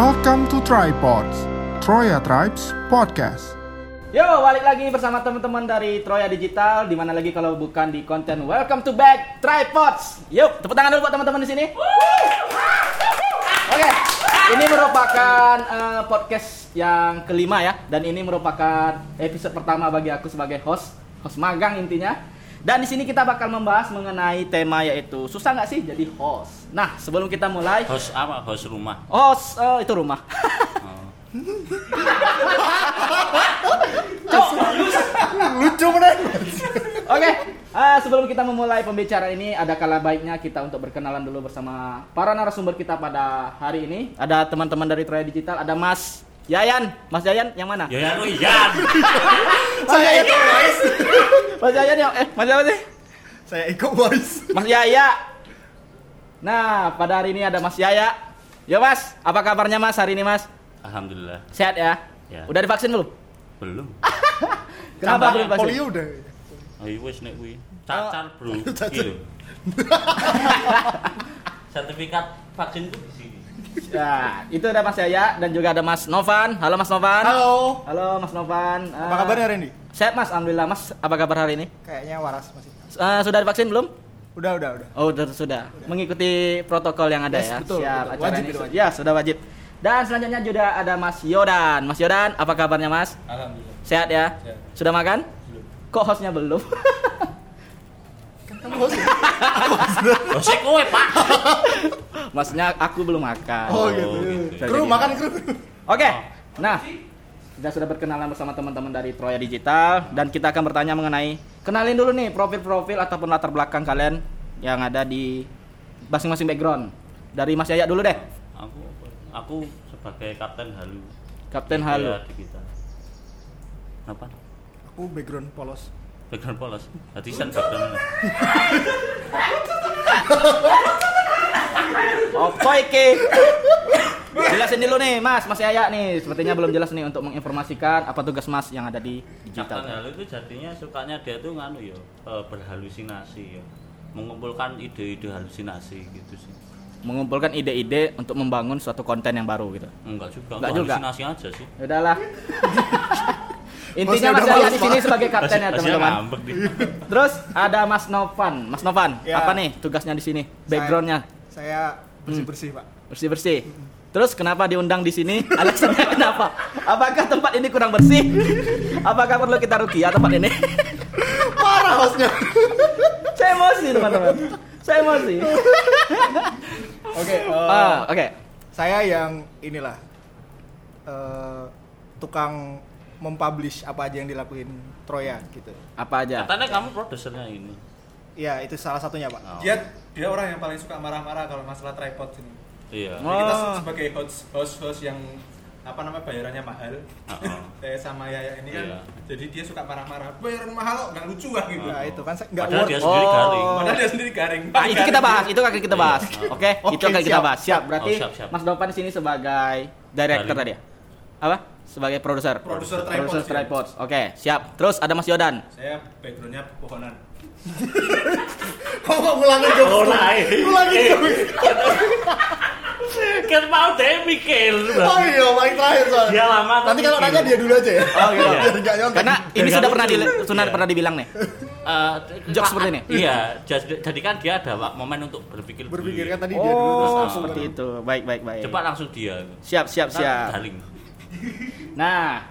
Welcome to Tripods, Troya Tribes Podcast. Yo, balik lagi bersama teman-teman dari Troya Digital. Di mana lagi kalau bukan di konten Welcome to Back Tripods. Yuk, tepuk tangan dulu buat teman-teman di sini. Oke, ini merupakan eh, podcast yang kelima ya, dan ini merupakan episode pertama bagi aku sebagai host, host magang intinya. Dan di sini kita bakal membahas mengenai tema yaitu susah nggak sih jadi host. Nah, sebelum kita mulai, Host apa? Host rumah. host eh, itu rumah. Oh. Lucu bener. Oke, eh, sebelum kita memulai pembicaraan ini, ada kala baiknya kita untuk berkenalan dulu bersama para narasumber kita pada hari ini. Ada teman-teman dari Troya Digital, ada Mas Yayan. Mas Yayan yang mana? Ya ya lu Ian. Saya Iko Boys. Mas Yayan yang eh Mas siapa sih? Saya Iko Boys. Mas Yaya. Nah, pada hari ini ada Mas Yaya. Ya Mas, apa kabarnya Mas hari ini Mas? Alhamdulillah. Sehat ya? Ya. Udah divaksin belum? Belum. Kenapa belum divaksin? Polio udah. Ayo wis nek kuwi. Cacar, Bro. Cacar. Lho. Sertifikat vaksin itu di sini. Ya, itu ada Mas Yaya dan juga ada Mas Novan. Halo Mas Novan. Halo. Halo Mas Novan. Apa Eh, kabarnya hari ini? Sehat Mas, alhamdulillah Mas. Apa kabar hari ini? Kayaknya waras masih. Eh, sudah divaksin belum? Udah, udah, udah. Oh, sudah, sudah. Mengikuti protokol yang ada Yes, ya. betul, Siap, betul. Wajib ini. itu, wajib. Ya, sudah wajib. Dan selanjutnya juga ada Mas Yodan. Mas Yodan, apa kabarnya Mas? Alhamdulillah. Sehat ya? Sehat. Sudah makan? Belum. Kok hostnya belum? Kamu. Oh, kowe, Pak. Maksudnya aku belum makan. Oh, Oh, gitu. gitu. Kru makan kru. Oke. Nah, kita sudah berkenalan bersama teman-teman dari Troya Digital dan kita akan bertanya mengenai kenalin dulu nih profil-profil ataupun latar belakang kalian yang ada di masing-masing background. Dari Mas Yaya dulu deh. Aku aku sebagai kapten halu. Kapten Halu. Digital. Apa? Aku background polos. Background polos. Sen background. Apa iki? Jelasin dulu nih, Mas, Mas Yaya nih. Sepertinya belum jelas nih untuk menginformasikan apa tugas Mas yang ada di digital. halu itu jadinya sukanya dia tuh nganu ya, eh, berhalusinasi ya. Mengumpulkan ide-ide halusinasi gitu sih. Mengumpulkan ide-ide untuk membangun suatu konten yang baru gitu. Enggak juga, Enggak juga. halusinasi aja sih. Ya Udahlah. Intinya Mas Yaya di sini sebagai kapten ya, teman-teman. Terus ada Mas Novan. Mas Novan, Ya. apa nih tugasnya di sini? Backgroundnya Saya bersih-bersih, Pak. bersih-bersih. Terus kenapa diundang di sini? Alasannya kenapa? Apakah tempat ini kurang bersih? Apakah perlu kita rugi ya tempat ini? Parah hostnya. Saya emosi teman-teman. Saya emosi. Oke, eh, Ah, oke. saya yang inilah eh, tukang mempublish apa aja yang dilakuin Troya gitu. Apa aja? Katanya kamu produsernya ini. Iya, itu salah satunya, Pak. Oh. dia dia orang yang paling suka marah-marah kalau masalah tripod ini. Iya. Oh. Jadi kita se- sebagai host host host yang apa namanya bayarannya mahal. Oh. Kayak sama Yaya ini kan. Iya. Jadi dia suka marah-marah. Bayaran mahal kok nggak lucu ah gitu. Nah, itu kan nggak Padahal worth. dia sendiri Oh. garing. Padahal dia sendiri garing. Nah, itu kita bahas, itu akan kita bahas. Iya. Oke, Oke, itu akan kita siap. bahas. Siap, berarti Oh, siap, siap. Mas Novan di sini sebagai director Garing. tadi ya? Apa? Sebagai produser. Produser tripods, Produser ya. tripods. Oke, siap. Terus ada Mas Yodan. Saya backgroundnya pohonan. Kok kok ngulangin jokes? Oh, lain. Ngulangin jokes. Kan mau deh mikir. Oh iya, paling terakhir soalnya. Dia lama Nanti kalau nanya dia dulu aja ya. Oh, gitu. Biar nyontek. Karena ini sudah pernah di, sudah Iya. pernah dibilang nih. Eh, Jokes seperti ini? Iya, jadi kan dia ada wak- momen untuk berpikir. berpikir kan tadi dia dulu Oh, Ah. seperti itu. Baik, baik, baik. Coba langsung dia. Siap, siap, siap. Garing. Nah,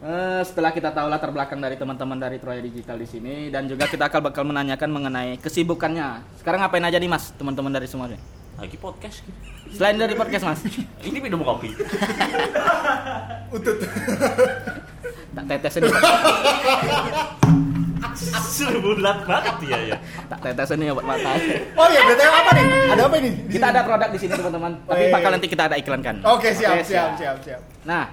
eh, setelah kita tahu latar belakang dari teman-teman dari Troya Digital di sini dan juga kita akan bakal menanyakan mengenai kesibukannya. Sekarang ngapain aja nih Mas, teman-teman dari semuanya? Lagi podcast gitu. Selain dari podcast Mas, Ini minum kopi. Utut. tak tetesin, Pak. Bulat banget dia ya. tak tetesin nih buat mata. Oh iya, BTW apa nih? Ada apa ini? Di Kita sini? ada produk di sini teman-teman, tapi bakal nanti kita ada iklankan. Oke, siap, siap, siap, siap. Nah,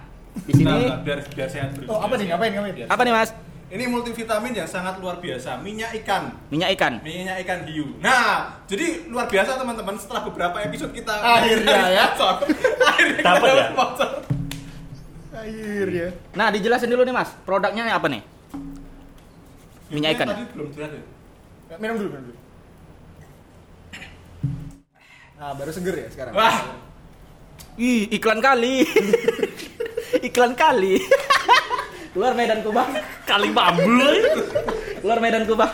di sini Nah, biar biar sehat dulu. Oh, apa nih? Ngapain, ngapain? apa nih Mas? Ini multivitamin yang sangat luar biasa, minyak ikan. Minyak ikan. Minyak ikan hiu. Nah, jadi luar biasa teman-teman setelah beberapa episode kita Akhirnya ya. sponsor. Akhirnya kita Dapat dapat ya? sponsor. Akhirnya. Nah, dijelasin dulu nih Mas, produknya apa nih? Minyak ikan. Tadi belum jelas ya. Minum dulu, minum dulu. Nah, baru seger ya sekarang. Wah. Ih, iklan kali. iklan kali. Keluar Medan Kubah. Kali bambu. Keluar Medan Kubah.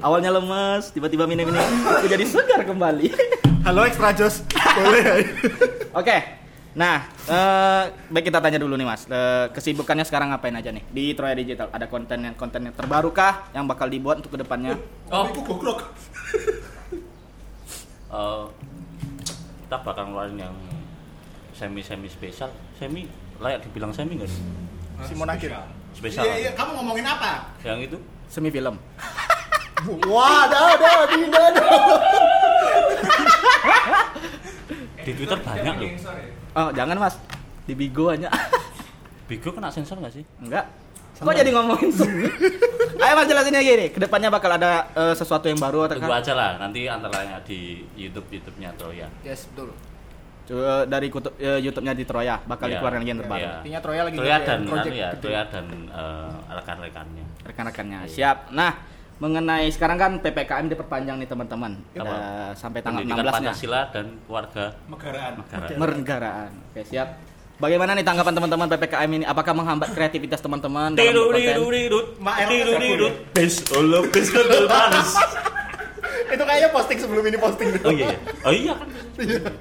Awalnya lemes, tiba-tiba minum ini jadi segar kembali. Halo Extra Jos. Boleh ya? Oke. Nah, eh, baik kita tanya dulu nih Mas. Eh, kesibukannya sekarang ngapain aja nih di Troya Digital? Ada konten yang konten yang terbaru kah yang bakal dibuat untuk ke depannya? Oh. Aku goblok. Eh, kita bakal ngeluarin yang semi semi spesial. Semi layak dibilang semi nggak sih? Simon Akhir. Spesial. Iya, iya, kamu ngomongin apa? Yang itu Semi film. Wah, ada ada tidak ada. di Twitter banyak loh. Oh, jangan Mas. Di Bigo aja. Bigo kena sensor nggak sih? Enggak. Kok jadi ngomongin semi? Ayo Mas jelasin aja gini. Ke depannya bakal ada eh, sesuatu yang baru atau Tunggu aja lah. Nanti antaranya di YouTube YouTube-nya Troya. Yes, betul. Coba dari kutub, eh, YouTube-nya di Troya bakal Iya, dikeluarkan lagi yang terbaru. iya. Artinya Troya lagi Troya dan project anu ya. Troya dan eh, rekan-rekannya. Rekan-rekannya. Iya. Siap. Nah, mengenai sekarang kan PPKM diperpanjang nih teman-teman. Eh, sampai tanggal Pendidikan 16 nya. Pancasila dan keluarga Negaraan. negara. Mernegaraan. Oke, siap. Bagaimana nih tanggapan teman-teman PPKM ini? Apakah menghambat kreativitas teman-teman dalam berkonten? Itu kayaknya posting sebelum ini posting. Oh iya, iya. oh iya kan.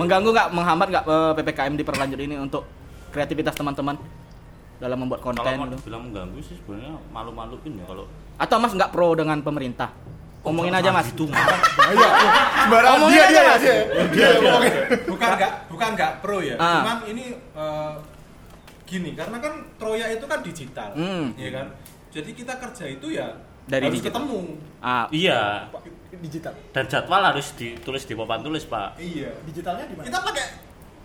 Mengganggu nggak, menghambat nggak eh, PPKM diperlanjut ini untuk kreativitas teman-teman dalam membuat konten Kalau mau gitu? dibilang mengganggu sih sebenarnya malu-maluin ya kalau Atau Mas nggak pro dengan pemerintah? Omongin aja Mas. Itu sembarang dia aja, dia ya, Mas. dia. Dia ngomongin. bukan nggak bukan nggak pro ya Ah. cuman ini eh, gini karena kan Troya itu kan digital Hmm. ya kan jadi kita kerja itu ya Dari harus digital. ketemu Ah, iya Digital. dan jadwal harus ditulis di papan tulis pak. iya Digitalnya di mana? kita pakai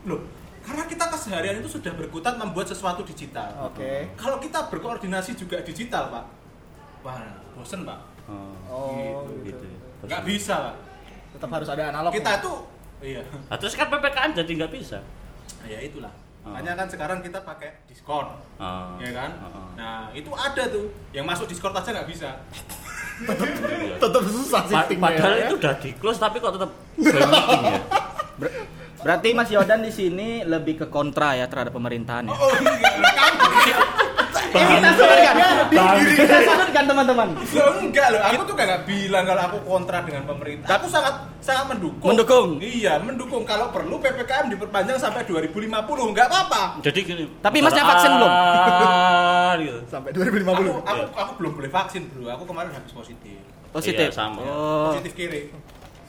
loh karena kita keseharian itu sudah berkutat membuat sesuatu digital Oke. kalau kita berkoordinasi juga digital pak wah bosen pak Oh, gitu. gitu. nggak bisa pak Tetap harus ada analog. kita itu iya Nah, terus kan ppkm jadi nggak bisa. ya itulah Oh. makanya kan sekarang kita pakai Discord Oh. ya kan Oh, oh. nah itu ada tuh yang masuk Discord aja nggak bisa Iya. tetap susah sih Padahal ya. itu udah di close tapi kok tetap ya. ber- berarti Mas Yodan di sini lebih ke kontra ya terhadap pemerintahan ya? oh enggak kita sudutkan, kita sudutkan teman-teman. Loh, enggak loh, aku tuh nggak bilang kalau aku kontra dengan pemerintah. Aku sangat sangat mendukung. Mendukung? Iya, mendukung. Kalau perlu PPKM diperpanjang sampai 2050, nggak apa-apa. Jadi gini. Tapi masnya vaksin belum? Ah, gitu. sampai Aku, 2050. aku, aku belum boleh vaksin bro. Aku kemarin habis positif. Positif. Iya, sama. Oh, Positif kiri.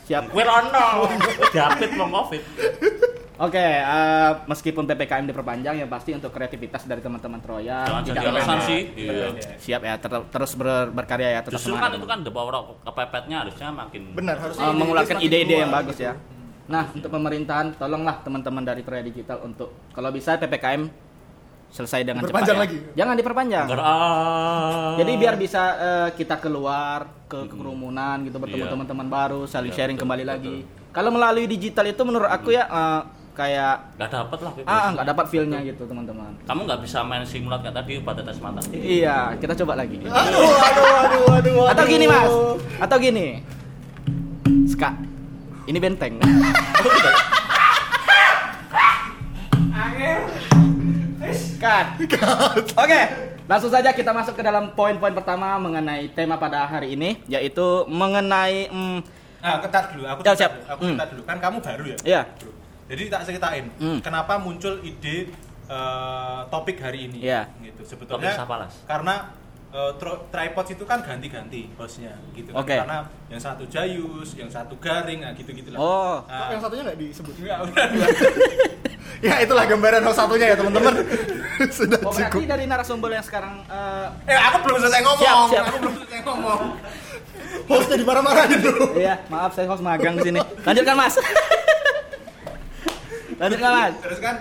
siap. Kue rono, diapit mau covid. Oke, eh, meskipun PPKM diperpanjang ya pasti untuk kreativitas dari teman-teman Troya Jangan tidak alasan sih. Iya. Siap ya, ter- terus ber- berkarya ya tetap Justru semangat. kan itu kan the power of kepepetnya harusnya makin Benar, harus Eh, mengeluarkan ide-ide yang bagus ya. Nah, untuk pemerintahan tolonglah teman-teman dari Troya Digital untuk kalau bisa PPKM selesai dengan cepat. Ya. lagi? Jangan diperpanjang. Agar, ah. Jadi biar bisa eh, kita keluar ke kerumunan gitu bertemu Iya. teman-teman baru, saling Iya, sharing betul, kembali betul. lagi. Kalau melalui digital itu menurut aku ya eh, kayak nggak dapat lah. bebas. ah nggak dapat feel-nya gitu teman-teman. Kamu nggak bisa main simulat kayak tadi obat tetes mata. Iya, kita coba lagi. Aduh, aduh, aduh, aduh, Atau aduh. gini mas, atau gini. Ska, ini benteng. Cut. Oke, langsung saja kita masuk ke dalam poin-poin pertama mengenai tema pada hari ini, yaitu mengenai mm, Nah, ketat dulu. Aku Ya, siap. dulu. Aku Hmm. cerita dulu. Kan kamu baru ya? Iya. Bro. Jadi tak ceritain Hmm. kenapa muncul ide eh, topik hari ini. Iya. Gitu. Sebetulnya karena eh, tro- tripod itu kan ganti-ganti hostnya gitu kan. Oke. Karena yang satu Jayus, yang satu Garing, nah gitu-gitu lah. Oh. Kok Nah, yang satunya nggak disebut? enggak, udah, udah. ya itulah gambaran host satunya ya teman-teman. Sudah Oh, cukup. dari narasumber yang sekarang eh, Eh, aku belum selesai ngomong. Siap, siap. Aku belum selesai ngomong. Hostnya dimarah-marahin dulu. iya, maaf saya host magang di sini. Lanjutkan Mas. Lanjutkan Mas. Terus kan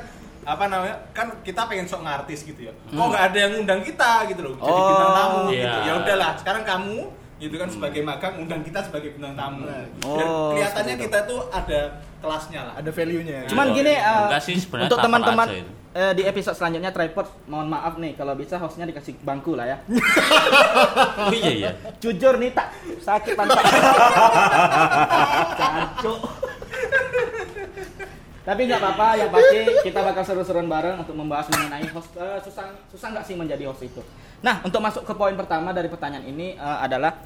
apa namanya kan kita pengen sok ngartis gitu ya kok nggak ada yang ngundang kita gitu loh jadi Hmm. Oh, bintang tamu gitu iya. ya udahlah sekarang kamu gitu kan sebagai magang undang kita sebagai bintang tamu Nah. biar Oh, kelihatannya kita tuh ada kelasnya lah Ada value-nya. ya. Cuman Iya. gini eh, Enggak sih, untuk teman-teman eh, di episode selanjutnya tripod mohon maaf nih kalau bisa hostnya dikasih bangku lah ya. Oh iya iya. Jujur nih tak sakit pantat. Cancuk. Tapi nggak apa-apa, yang pasti kita bakal seru-seruan bareng untuk membahas mengenai host. eh, susah susah nggak sih menjadi host itu? Nah, untuk masuk ke poin pertama dari pertanyaan ini eh, adalah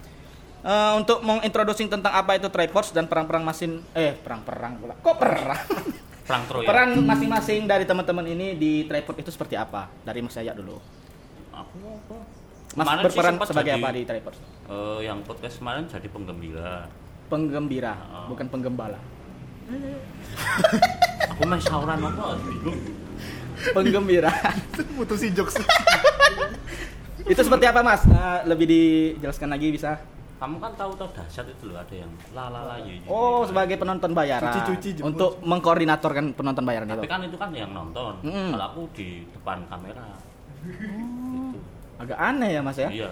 eh, untuk mengintroducing tentang apa itu triports dan perang-perang mesin eh perang-perang pula. Kok perang? Perang Troya. Peran masing-masing dari teman-teman ini di tripod itu seperti apa? Dari Mas Yaya dulu. Aku apa? Mas Kemarin berperan sebagai jadi, apa di tripod? eh, yang podcast kemarin jadi penggembira. Penggembira, Oh. bukan penggembala. Aku main sauran apa? Bingung. Penggembira. Putusin jokes. itu seperti apa, Mas? Eh, lebih dijelaskan lagi bisa? Kamu kan tahu-tahu dahsyat itu loh ada yang lalala ye, ye, Oh, ye. sebagai penonton bayaran. Cuci-cuci jemput. Untuk mengkoordinatorkan penonton bayaran Tapi itu. kan itu kan yang nonton. Mm-mm. Kalau aku di depan kamera. Gitu. Agak aneh ya, Mas ya? Iya.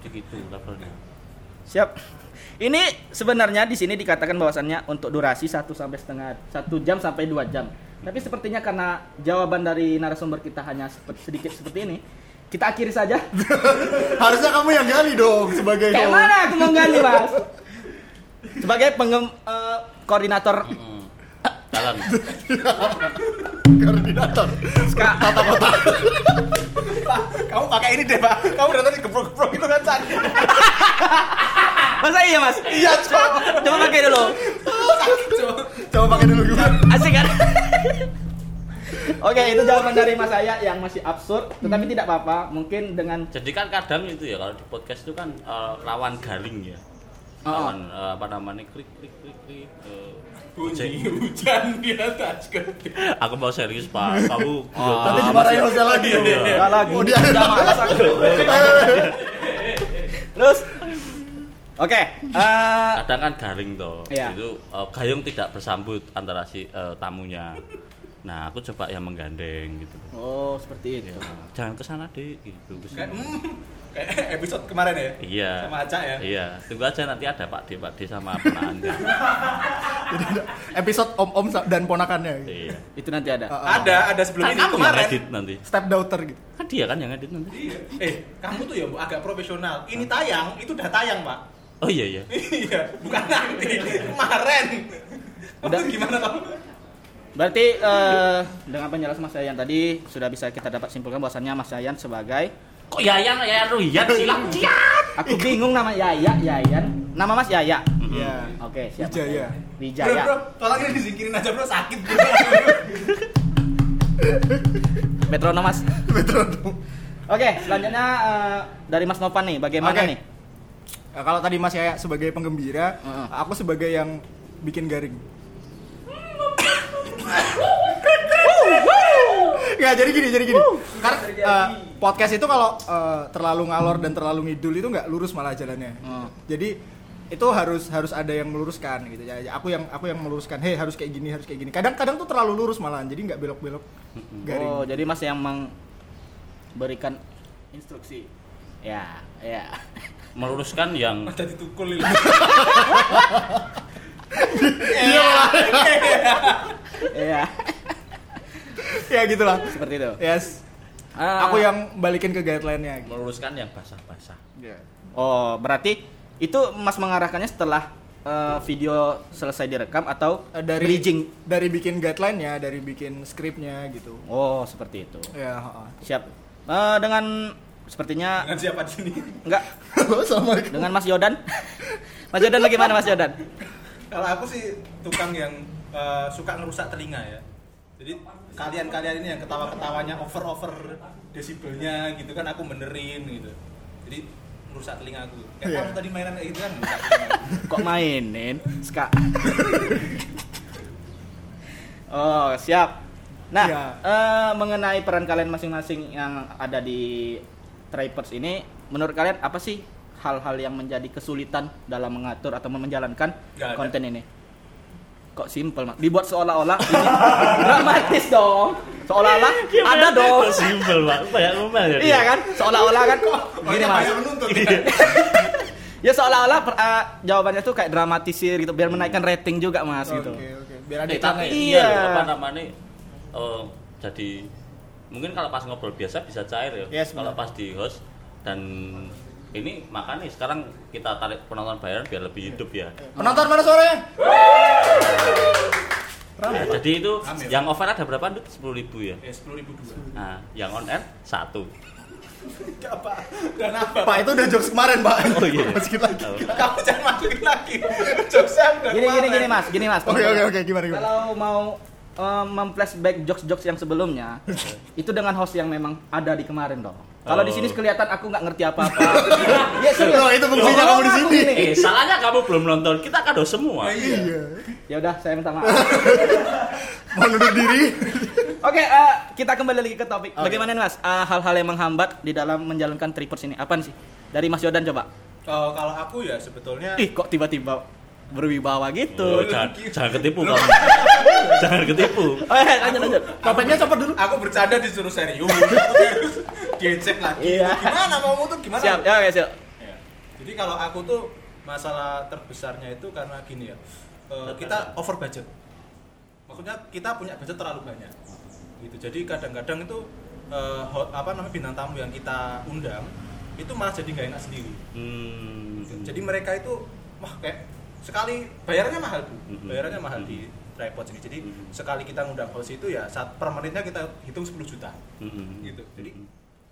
Jadi gitu levelnya. Siap. Ini sebenarnya di sini dikatakan bahwasannya untuk durasi satu sampai setengah satu jam sampai dua jam. Tapi sepertinya karena jawaban dari narasumber kita hanya sedikit seperti ini, kita akhiri saja. Harusnya kamu yang gali dong sebagai Kayak mana aku mau ganti mas? Sebagai penggem, eh, koordinator Jalan. Koordinator. ska. Pak, kamu pakai ini deh, Pak. Kamu udah tadi geprok-geprok itu kan sakit. Masa iya mas? Iya, coba. Coba pakai dulu. Coba. Coba pakai dulu gimana? Asik kan? Oke, itu jawaban dari Mas saya yang masih absurd, tetapi tidak apa-apa. Mungkin dengan Jadi kan kadang itu ya kalau di podcast itu kan eh, lawan galing ya. Oh, oh. Lawan eh, apa namanya klik klik klik klik. eh, Bunyi hujan di atas gede. Aku mau serius pak. Kamu Nanti Ah, dimarahin masih- hostnya lagi. Iya, iya. Enggak lagi. Oh, dia- Udah malas aku. Terus? Oke, eh, kadang kan garing toh. Iya. itu eh, gayung tidak bersambut antara si eh, tamunya. Nah aku coba yang menggandeng gitu. Oh, seperti itu. Ya, jangan ke sana deh gitu ke Hmm, kayak episode kemarin ya. iya Sama Aca ya. iya tunggu aja nanti ada Pak D Pak D sama ponakannya Jadi ada episode om-om dan ponakannya. gitu. iya Itu nanti ada. Ah, Ada, ada sebelum kan ini kamu yang kemarin. edit nanti Step daughter gitu. kan dia kan yang edit nanti Iya. Eh, kamu tuh ya Bu, agak profesional. Ini tayang, itu udah tayang, Pak. oh iya iya Iya, bukan nanti. Kemarin. Udah. Gimana kamu? Berarti eh, dengan penjelasan Mas Yayan tadi sudah bisa kita dapat simpulkan bahwasannya Mas Yayan sebagai kok Yayan Yayan Ruyan silang siap aku bingung nama Yaya Yayan. Nama Mas Yaya. Iya. Oke, siap. Wijaya. Wijaya. bro, tolong ini disingkirin aja, Bro. Sakit, Bro. Metronom Mas. Metronom. Oke, selanjutnya eh, dari Mas Novan nih, bagaimana Oke. nih? Nah, kalau tadi Mas Yaya sebagai penggembira, Heeh. aku sebagai yang bikin garing. Ya jadi gini, jadi gini. Karena eh, podcast itu kalau eh, terlalu ngalor dan terlalu ngidul itu nggak lurus malah jalannya. Hmm. Jadi itu harus harus ada yang meluruskan gitu ya. Aku yang aku yang meluruskan. Hei harus kayak gini, harus kayak gini. Kadang-kadang tuh terlalu lurus malahan, jadi nggak belok-belok garing. Oh, jadi Mas yang memberikan instruksi. Ya, ya. meluruskan yang Mas jadi tukul ini. Iya, ya gitulah. seperti itu. Yes. Ah. Aku yang balikin ke guideline-nya. gitu. meluruskan yang basah-basah Ya. Oh, berarti itu Mas mengarahkannya setelah eh, video selesai direkam atau Eh, dari bridging? dari bikin guideline-nya, dari bikin skripnya gitu. Oh, seperti itu. Ya, heeh. Siap. Eh, dengan sepertinya Dengan siapa di sini? enggak dengan Mas Yodan. Mas Yodan bagaimana Mas Yodan? Kalau aku sih tukang yang eh, suka ngerusak telinga ya. Jadi kalian-kalian ini yang ketawa-ketawanya over-over desibelnya gitu kan aku benerin gitu. Jadi merusak telinga aku. Kayak Iya. kamu tadi mainan kayak gitu kan. Kok mainin? Ska. oh, siap. Nah, Iya. eh, mengenai peran kalian masing-masing yang ada di Tripers ini, menurut kalian apa sih hal-hal yang menjadi kesulitan dalam mengatur atau menjalankan konten ini? Kok simple, Mak? Dibuat seolah-olah ini dramatis dong. Seolah-olah ada dong. simpel pak banyak ngomel ya Iya kan? Seolah-olah kan gini, Banyak Mas. banyak menuntut kita. Ya seolah-olah eh, jawabannya tuh kayak dramatisir gitu biar menaikkan rating juga, Mas gitu. oke. Biar ada Eh, tapi iklannya. Iya. iya loh, apa namanya eh, jadi mungkin kalau pas ngobrol biasa bisa cair ya Yes, kalau pas di host dan ini makanya sekarang kita tarik penonton bayaran biar lebih hidup ya Penonton mana suaranya? Nah, jadi itu yang over ada berapa Dut? 10.000 ribu ya Ya sepuluh ribu dua. nah yang on air satu Apa? Dan apa? Pak itu udah jokes kemarin, Pak. Oh, iya. Masukin lagi. Oh. Kamu jangan masukin lagi. Jokesnya udah Gini gini gini Mas, gini Mas. Oke oke oke gimana gimana? Kalau mau eh, memflashback jokes-jokes yang sebelumnya, itu dengan host yang memang ada di kemarin dong. Kalau di sini Oh. kelihatan aku nggak ngerti apa-apa. ya serius. Oh, itu fungsinya kamu di sini. eh salahnya kamu belum nonton kita kado semua Iya. Ya udah, saya minta maaf. Mau nuduh diri? Oke, eh, kita kembali lagi ke topik. Bagaimana nih Mas? Eh, hal-hal yang menghambat di dalam menjalankan tripers ini. Apaan sih? Dari Mas Yodan coba. Eh, kalau aku ya sebetulnya Ih, kok tiba-tiba berwibawa Oh, gitu. jangan, jangan ketipu kamu jangan ketipu Oh, ya, lanjut lanjut. Topengnya copot dulu. aku bercanda disuruh serius. Diecek lagi. Iya. Gimana mau tuh gimana? Siap, ya oke, siap. Ya. Jadi kalau aku tuh masalah terbesarnya itu karena gini ya, eh, kita over budget. Maksudnya kita punya budget terlalu banyak. Gitu. Jadi kadang-kadang itu eh, ho- apa namanya bintang tamu yang kita undang itu malah jadi nggak enak sendiri. hmm. Jadi mereka itu wah kayak sekali bayarannya mahal bu, bayarannya mahal di tripod ini. Jadi sekali kita ngundang host itu ya saat per menitnya kita hitung 10 juta Hmm. gitu. Jadi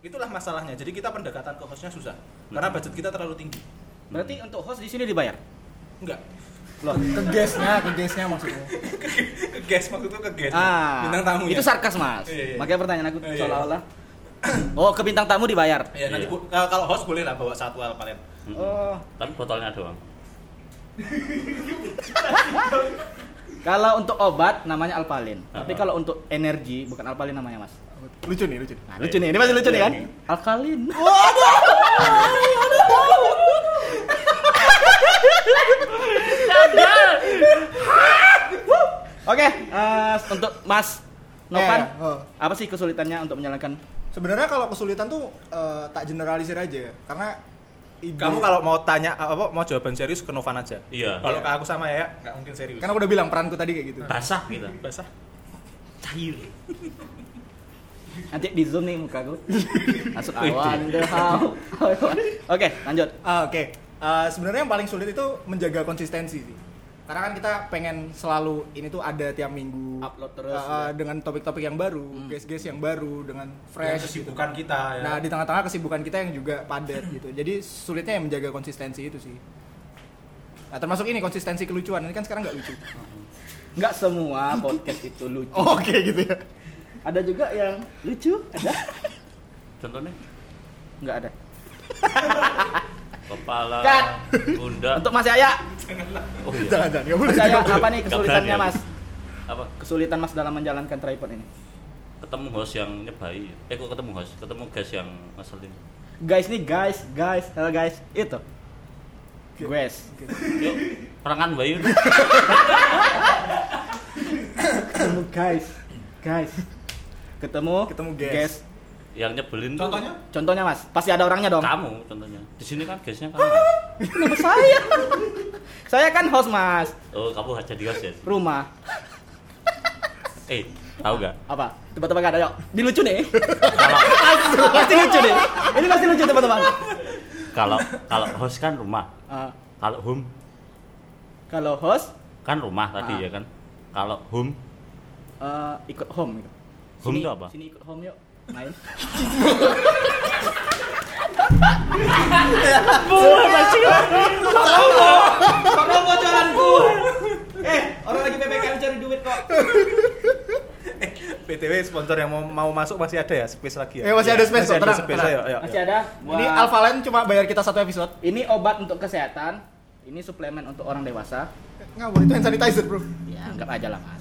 itulah masalahnya. Jadi kita pendekatan ke hostnya susah karena budget kita terlalu tinggi. Berarti untuk host di sini dibayar? Enggak. Loh. Ke guestnya, ke guestnya maksudnya. ke guest maksudku ke guest. Ah, bintang tamu itu ya. sarkas mas. Iya, iya. Makanya pertanyaan aku Iya, iya. seolah-olah. Oh, ke bintang tamu dibayar. Ya, nanti Iya. bu- eh, kalau host boleh lah bawa satu alpalen. Hmm. Oh, tapi botolnya doang kalau untuk obat namanya alpalin. Tapi Ah. kalau untuk energi bukan alpalin namanya mas. Lucu nih, lucu. Nah, lucu nih, ini masih lucu nih kan? Alkalin. Oke, eh, untuk Mas Novan, Eh, oh. apa sih kesulitannya untuk menjalankan? Sebenarnya kalau kesulitan tuh eh, tak generalisir aja karena ide- Kamu kalau mau tanya apa mau jawaban serius ke Novan aja. Iya. Kalau ke aku sama ya nggak mungkin serius. kan aku udah bilang peranku tadi kayak gitu. basah kita basah. cair Nanti di zoom nih muka gue. Masuk awan the how. Oke, lanjut. Ah, Oke, Eh, sebenarnya yang paling sulit itu menjaga konsistensi sih. Karena kan kita pengen selalu ini tuh ada tiap minggu Upload terus, eh, eh, dengan topik-topik yang baru, guest-guest yang baru dengan fresh gitu. kesibukan kita ya. Nah, di tengah-tengah kesibukan kita yang juga padat gitu. Jadi sulitnya yang menjaga konsistensi itu sih. Nah, termasuk ini konsistensi kelucuan. Ini kan sekarang nggak lucu. Nggak semua podcast itu lucu. Oh, Oke gitu ya. Ada juga yang lucu, ada? contohnya Nggak ada. kepala Cut. pundak Untuk Mas Yaya, oh iya Jangan, jangan. Mas Yaya jangan. apa nih kesulitannya Mas? apa Kesulitan Mas dalam menjalankan tripod ini? ketemu host yang nyebai eh kok ketemu host ketemu guys yang ngeselin Guys nih guys, guys, halo guys, itu. Guys. yuk perangan bayu Ketemu guys, guys. Ketemu, Ketemu guys. guys. Yang nyebelin tuh Contohnya? Contohnya Mas, pasti ada orangnya dong. kamu contohnya di sini kan guysnya kamu Kenapa saya? saya kan host Mas, oh kamu jadi host ya rumah. eh tahu gak Apa? Tebak-tebak ada yuk. Di lucu nih. kalau pasti lucu nih. Ini pasti lucu teman-teman. kalau kalau host kan rumah Ah, kalau home kalau host kan rumah tadi Ah. ya kan kalau home eh, ikut home gitu. Home Sini- itu apa? Sini ikut home yuk. Main. Karena bocoranku. Eh, orang lagi PPKM cari duit kok. BTW sponsor yang mau, mau masuk masih ada ya space lagi ya? Eh, masih ada space, Masih ada space, ayo, ayo, Masih ada. Ini Wah. Alphalen cuma bayar kita satu episode. Ini obat untuk kesehatan. Ini suplemen untuk orang dewasa. Boleh itu hand sanitizer, Bro. Ya, anggap aja lah, Mas.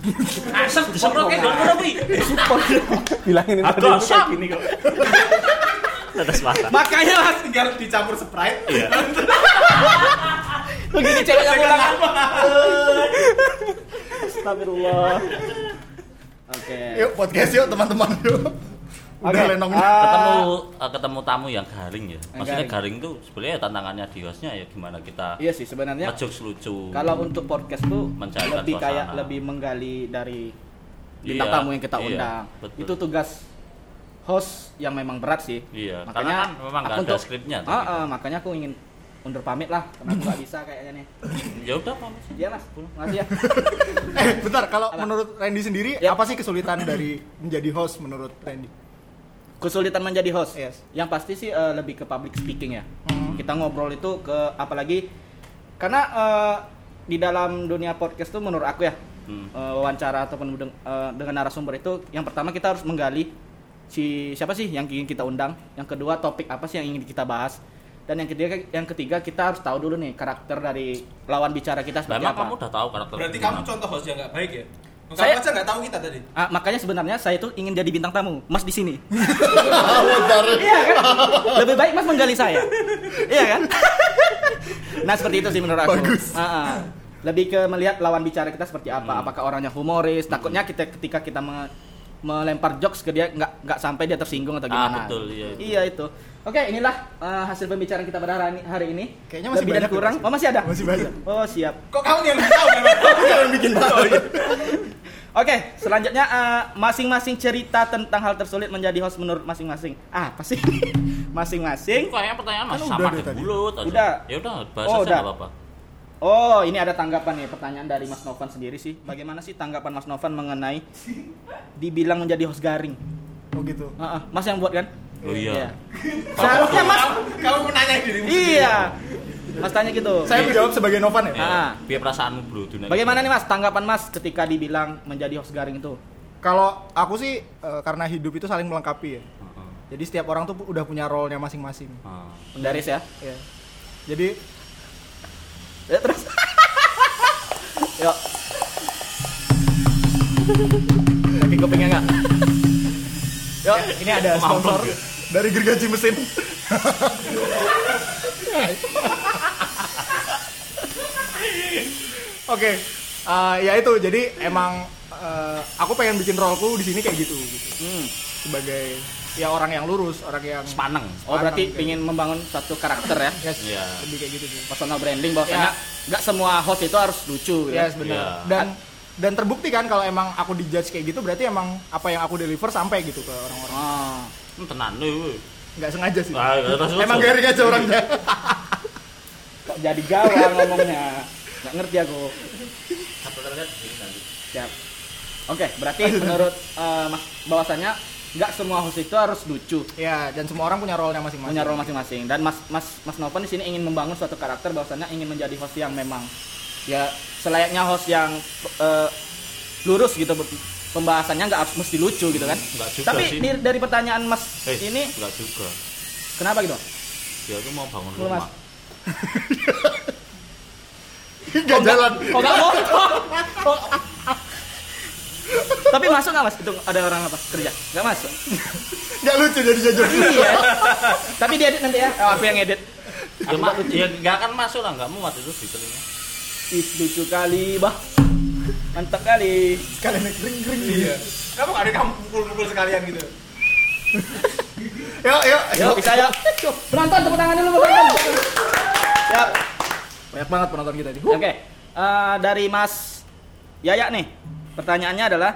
asap disemprot kayak dong wi Bilangin ini aku asap gini kok tetes mata Makanya Mas, tinggal dicampur Sprite. iya begini ceweknya pulang. Astagfirullah. Oke. Yuk podcast yuk teman-teman yuk. Udah Oke, lenong ah, ketemu eh, ketemu tamu yang garing ya maksudnya garing. garing tuh sebenarnya tantangannya di hostnya ya gimana kita Iya sih sebenarnya ngejokes lucu kalau untuk podcast tuh Mencairkan lebih kayak suasana. lebih menggali dari bintang Iya, tamu yang kita iya, undang. betul. Itu tugas host yang memang berat sih. Iya, makanya kan memang aku ada skripnya tuh gitu. ah, makanya aku ingin undur pamit lah karena aku nggak bisa kayaknya nih Ya udah pamit. iya mas makasih ya Eh, bentar, kalau menurut Randy sendiri Ya. apa sih kesulitan dari menjadi host menurut Randy? Kesulitan menjadi host Yes. yang pasti sih eh, lebih ke public speaking ya Hmm. kita ngobrol itu ke apalagi karena eh, di dalam dunia podcast tuh menurut aku ya Hmm. eh, wawancara ataupun deng- eh, dengan narasumber itu yang pertama kita harus menggali si siapa sih yang ingin kita undang yang kedua topik apa sih yang ingin kita bahas dan yang ketiga yang ketiga kita harus tahu dulu nih karakter dari lawan bicara kita seperti Memang apa kamu udah tahu karakter. Berarti kamu contoh host yang nggak baik ya? Saya- aja nggak tahu kita tadi. Ah, makanya sebenarnya saya tuh ingin jadi bintang tamu mas di sini Bentar. Iya kan? Lebih baik Mas menggali saya. Iya kan? nah, seperti itu sih menurut aku. Bagus. Ah, ah. Lebih ke melihat lawan bicara kita seperti apa. Apakah orangnya humoris? Takutnya kita ketika kita melempar jokes ke dia nggak nggak sampai dia tersinggung atau Ah, gimana. betul, iya, itu. Iya itu. Oke, inilah eh, hasil pembicaraan kita pada hari ini. Hari ini. Kayaknya masih Lebih banyak ya, kurang. masih. Oh, masih ada? Masih banyak. Oh, siap. Kok kamu yang nggak tahu? Kamu yang bikin tahu. Oke, selanjutnya eh, masing-masing cerita tentang hal tersulit menjadi host menurut masing-masing. Ah, apa sih? masing-masing Kayaknya pertanyaan Kan masih udah sama aja. Udah. Ya udah, bahas Oh, aja udah. apa-apa. Oh, ini ada tanggapan nih, pertanyaan dari Mas Novan sendiri sih. Bagaimana sih tanggapan Mas Novan mengenai dibilang menjadi host garing? Oh gitu. Ah, ah, Mas yang buat kan? Oh iya. Seharusnya Mas. Kamu menanya dirimu. Iya. Mas tanya gitu. Saya menjawab sebagai Novan ya. Ya, Ah. biar perasaanmu bro. dunia Bagaimana nih Mas tanggapan Mas ketika dibilang menjadi host garing itu? Kalau aku sih eh, karena hidup itu saling melengkapi ya. Heeh. Jadi setiap orang tuh udah punya role-nya masing-masing. Ah. Pendaris ya. Ya. Jadi Ya terus. Yuk. Kaki kupingnya enggak? Yuk, ini ada sponsor nggak? dari gergaji mesin. Oke, eh, ya itu. Jadi emang eh, aku pengen bikin roleku di sini kayak gitu, gitu. Hmm. Sebagai ya orang yang lurus, orang yang Sepaneng. Oh, berarti Sekarang, ingin membangun satu karakter ya? yes, Iya. lebih kayak gitu sih. personal branding bahwasanya nggak semua host itu harus lucu gitu. Yes, benar. Iya. Dan dan terbukti kan kalau emang aku dijudge kayak gitu berarti emang apa yang aku deliver sampai gitu ke orang-orang. Oh. Tenan lu. Nggak sengaja sih. Ah, emang garing aja orangnya. Kok jadi gawa ngomongnya? Nggak ngerti aku. Siap. Oke, berarti menurut eh, Mas bahwasanya nggak semua host itu harus lucu. ya, dan semua orang punya role-nya masing-masing. punya role masing-masing dan Mas Mas Mas Novan di sini ingin membangun suatu karakter bahwasanya ingin menjadi host yang memang ya selayaknya host yang eh, lurus gitu pembahasannya nggak harus mesti lucu gitu kan Nggak juga tapi sih. di- dari pertanyaan Mas Eh, ini enggak juga. kenapa gitu Dia tuh mau bangun Lu, Mas. rumah. Nggak jalan. kok nggak mau Kok- tapi masuk nggak mas itu ada orang apa kerja nggak masuk Nggak lucu jadi jujur. iya tapi dia edit nanti ya oh, aku yang edit Ya, mak, ya nggak akan masuk lah, nggak muat itu di telinga. Ih, lucu kali bah mantap kali Sekalian naik ring-ring Iya. Kamu nggak ada kamu pukul-pukul sekalian gitu. Yuk, yuk. Yuk, bisa ya. Penonton tepuk tangan dulu penonton. Ya. Banyak banget penonton kita nih. Oke. eh, dari Mas Yaya nih. Pertanyaannya adalah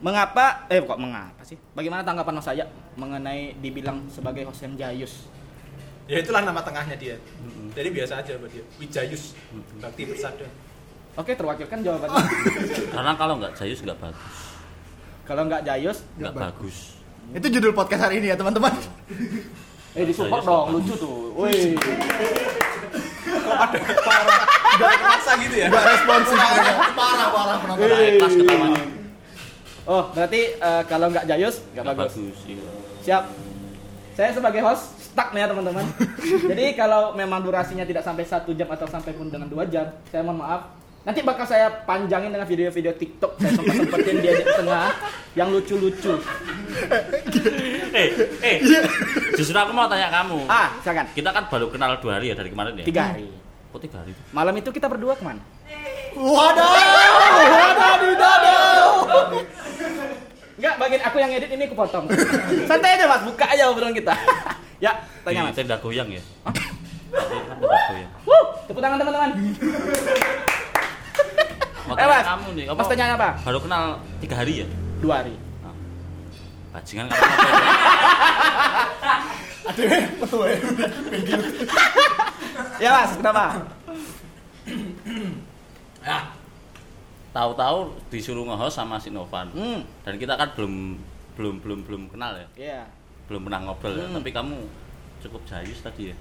mengapa eh kok mengapa sih? Bagaimana tanggapan Mas Yaya mengenai dibilang sebagai host yang jayus? Ya itulah nama tengahnya dia. Jadi biasa aja buat dia. Wijayus. Bakti Persada. Oke, terwakilkan jawabannya. Karena kalau nggak jayus nggak bagus. Kalau nggak jayus, Nggak Nggak bagus. Itu judul podcast hari ini ya, teman-teman. eh disupport dong, lucu tuh. Wih. Gak kerasa gitu ya. Nggak responsif. Parah, parah penonton. Kelas ketawanya. Oh, berarti eh, kalau nggak jayus nggak Nggak bagus. bagus. iya. Siap. Saya sebagai host stuck nih ya teman-teman. Jadi kalau memang durasinya tidak sampai satu jam atau sampai pun dengan dua jam, saya mohon maaf. Nanti bakal saya panjangin dengan video-video TikTok saya sempat sempetin dia di tengah yang lucu-lucu. Eh, eh. Justru aku mau tanya kamu. Ah, silakan. Kita kan baru kenal dua hari ya dari kemarin ya. Tiga hari. Oh tiga hari. Malam itu kita berdua ke mana? Waduh, waduh, waduh. Enggak, bagian aku yang edit ini aku potong. Santai aja mas, buka aja obrolan kita. ya, tanya mas. tenda goyang ya. Kan goyang. Wuh, tepuk tangan teman-teman. Eh, Mas. kamu nih. Mas tanya apa? Baru kenal tiga hari ya. Dua hari. Nah, bajingan kamu apa ya? Aduh, betul ya. Ya mas, kenapa? Tahu-tahu disuruh nge-host sama si Novan. Hmm, Dan kita kan belum belum belum belum kenal ya. iya. Belum pernah ngobrol ya. Hmm. Tapi kamu cukup jayus tadi ya.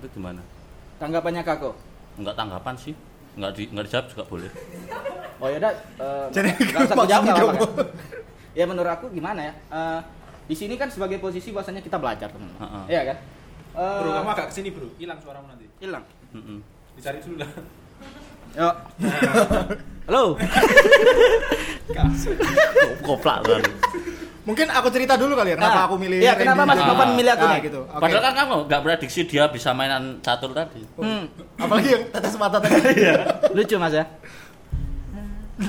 Itu gimana? Tanggapannya kako? Enggak tanggapan sih. Enggak di enggak dijawab juga boleh. Oh yaudah, eh, Jadi, nggak usah dijawab nggak? Ya menurut aku gimana ya? Eh, di sini kan sebagai posisi bahwasanya kita belajar teman. Heeh. Iya kan? Eh, Bro, kamu agak ke sini bro, hilang suaramu nanti. hilang. Mm-mm. Dicari dulu lah. Yuk. Halo. Goplak kan. Mungkin aku cerita dulu kali ya kenapa Nah, aku milih iya, Randy kenapa Mas juga. Novan milih aku Nah, nih? gitu. Oke. Padahal kan kamu enggak prediksi dia bisa mainan catur tadi. Hmm, apalagi yang tetes mata tadi. lucu Mas ya.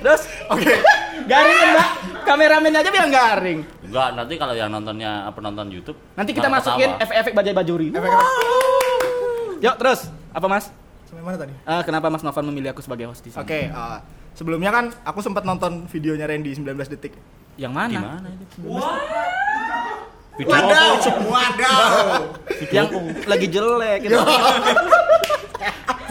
Terus Oke. garing kan, Mbak? Kameramen aja bilang garing. Enggak, nanti kalau yang nontonnya apa nonton YouTube Nanti kita masukin efek-efek bajai bajuri. Efek-efek. Yuk, terus apa Mas? Sampai mana tadi? Eh, kenapa Mas Novan memilih aku sebagai host di sini? Oke, uh, sebelumnya kan aku sempat nonton videonya Randy 19 detik. Yang mana? Gimana itu? Video Wadaw, apa? wadaw. Yang lagi jelek gitu.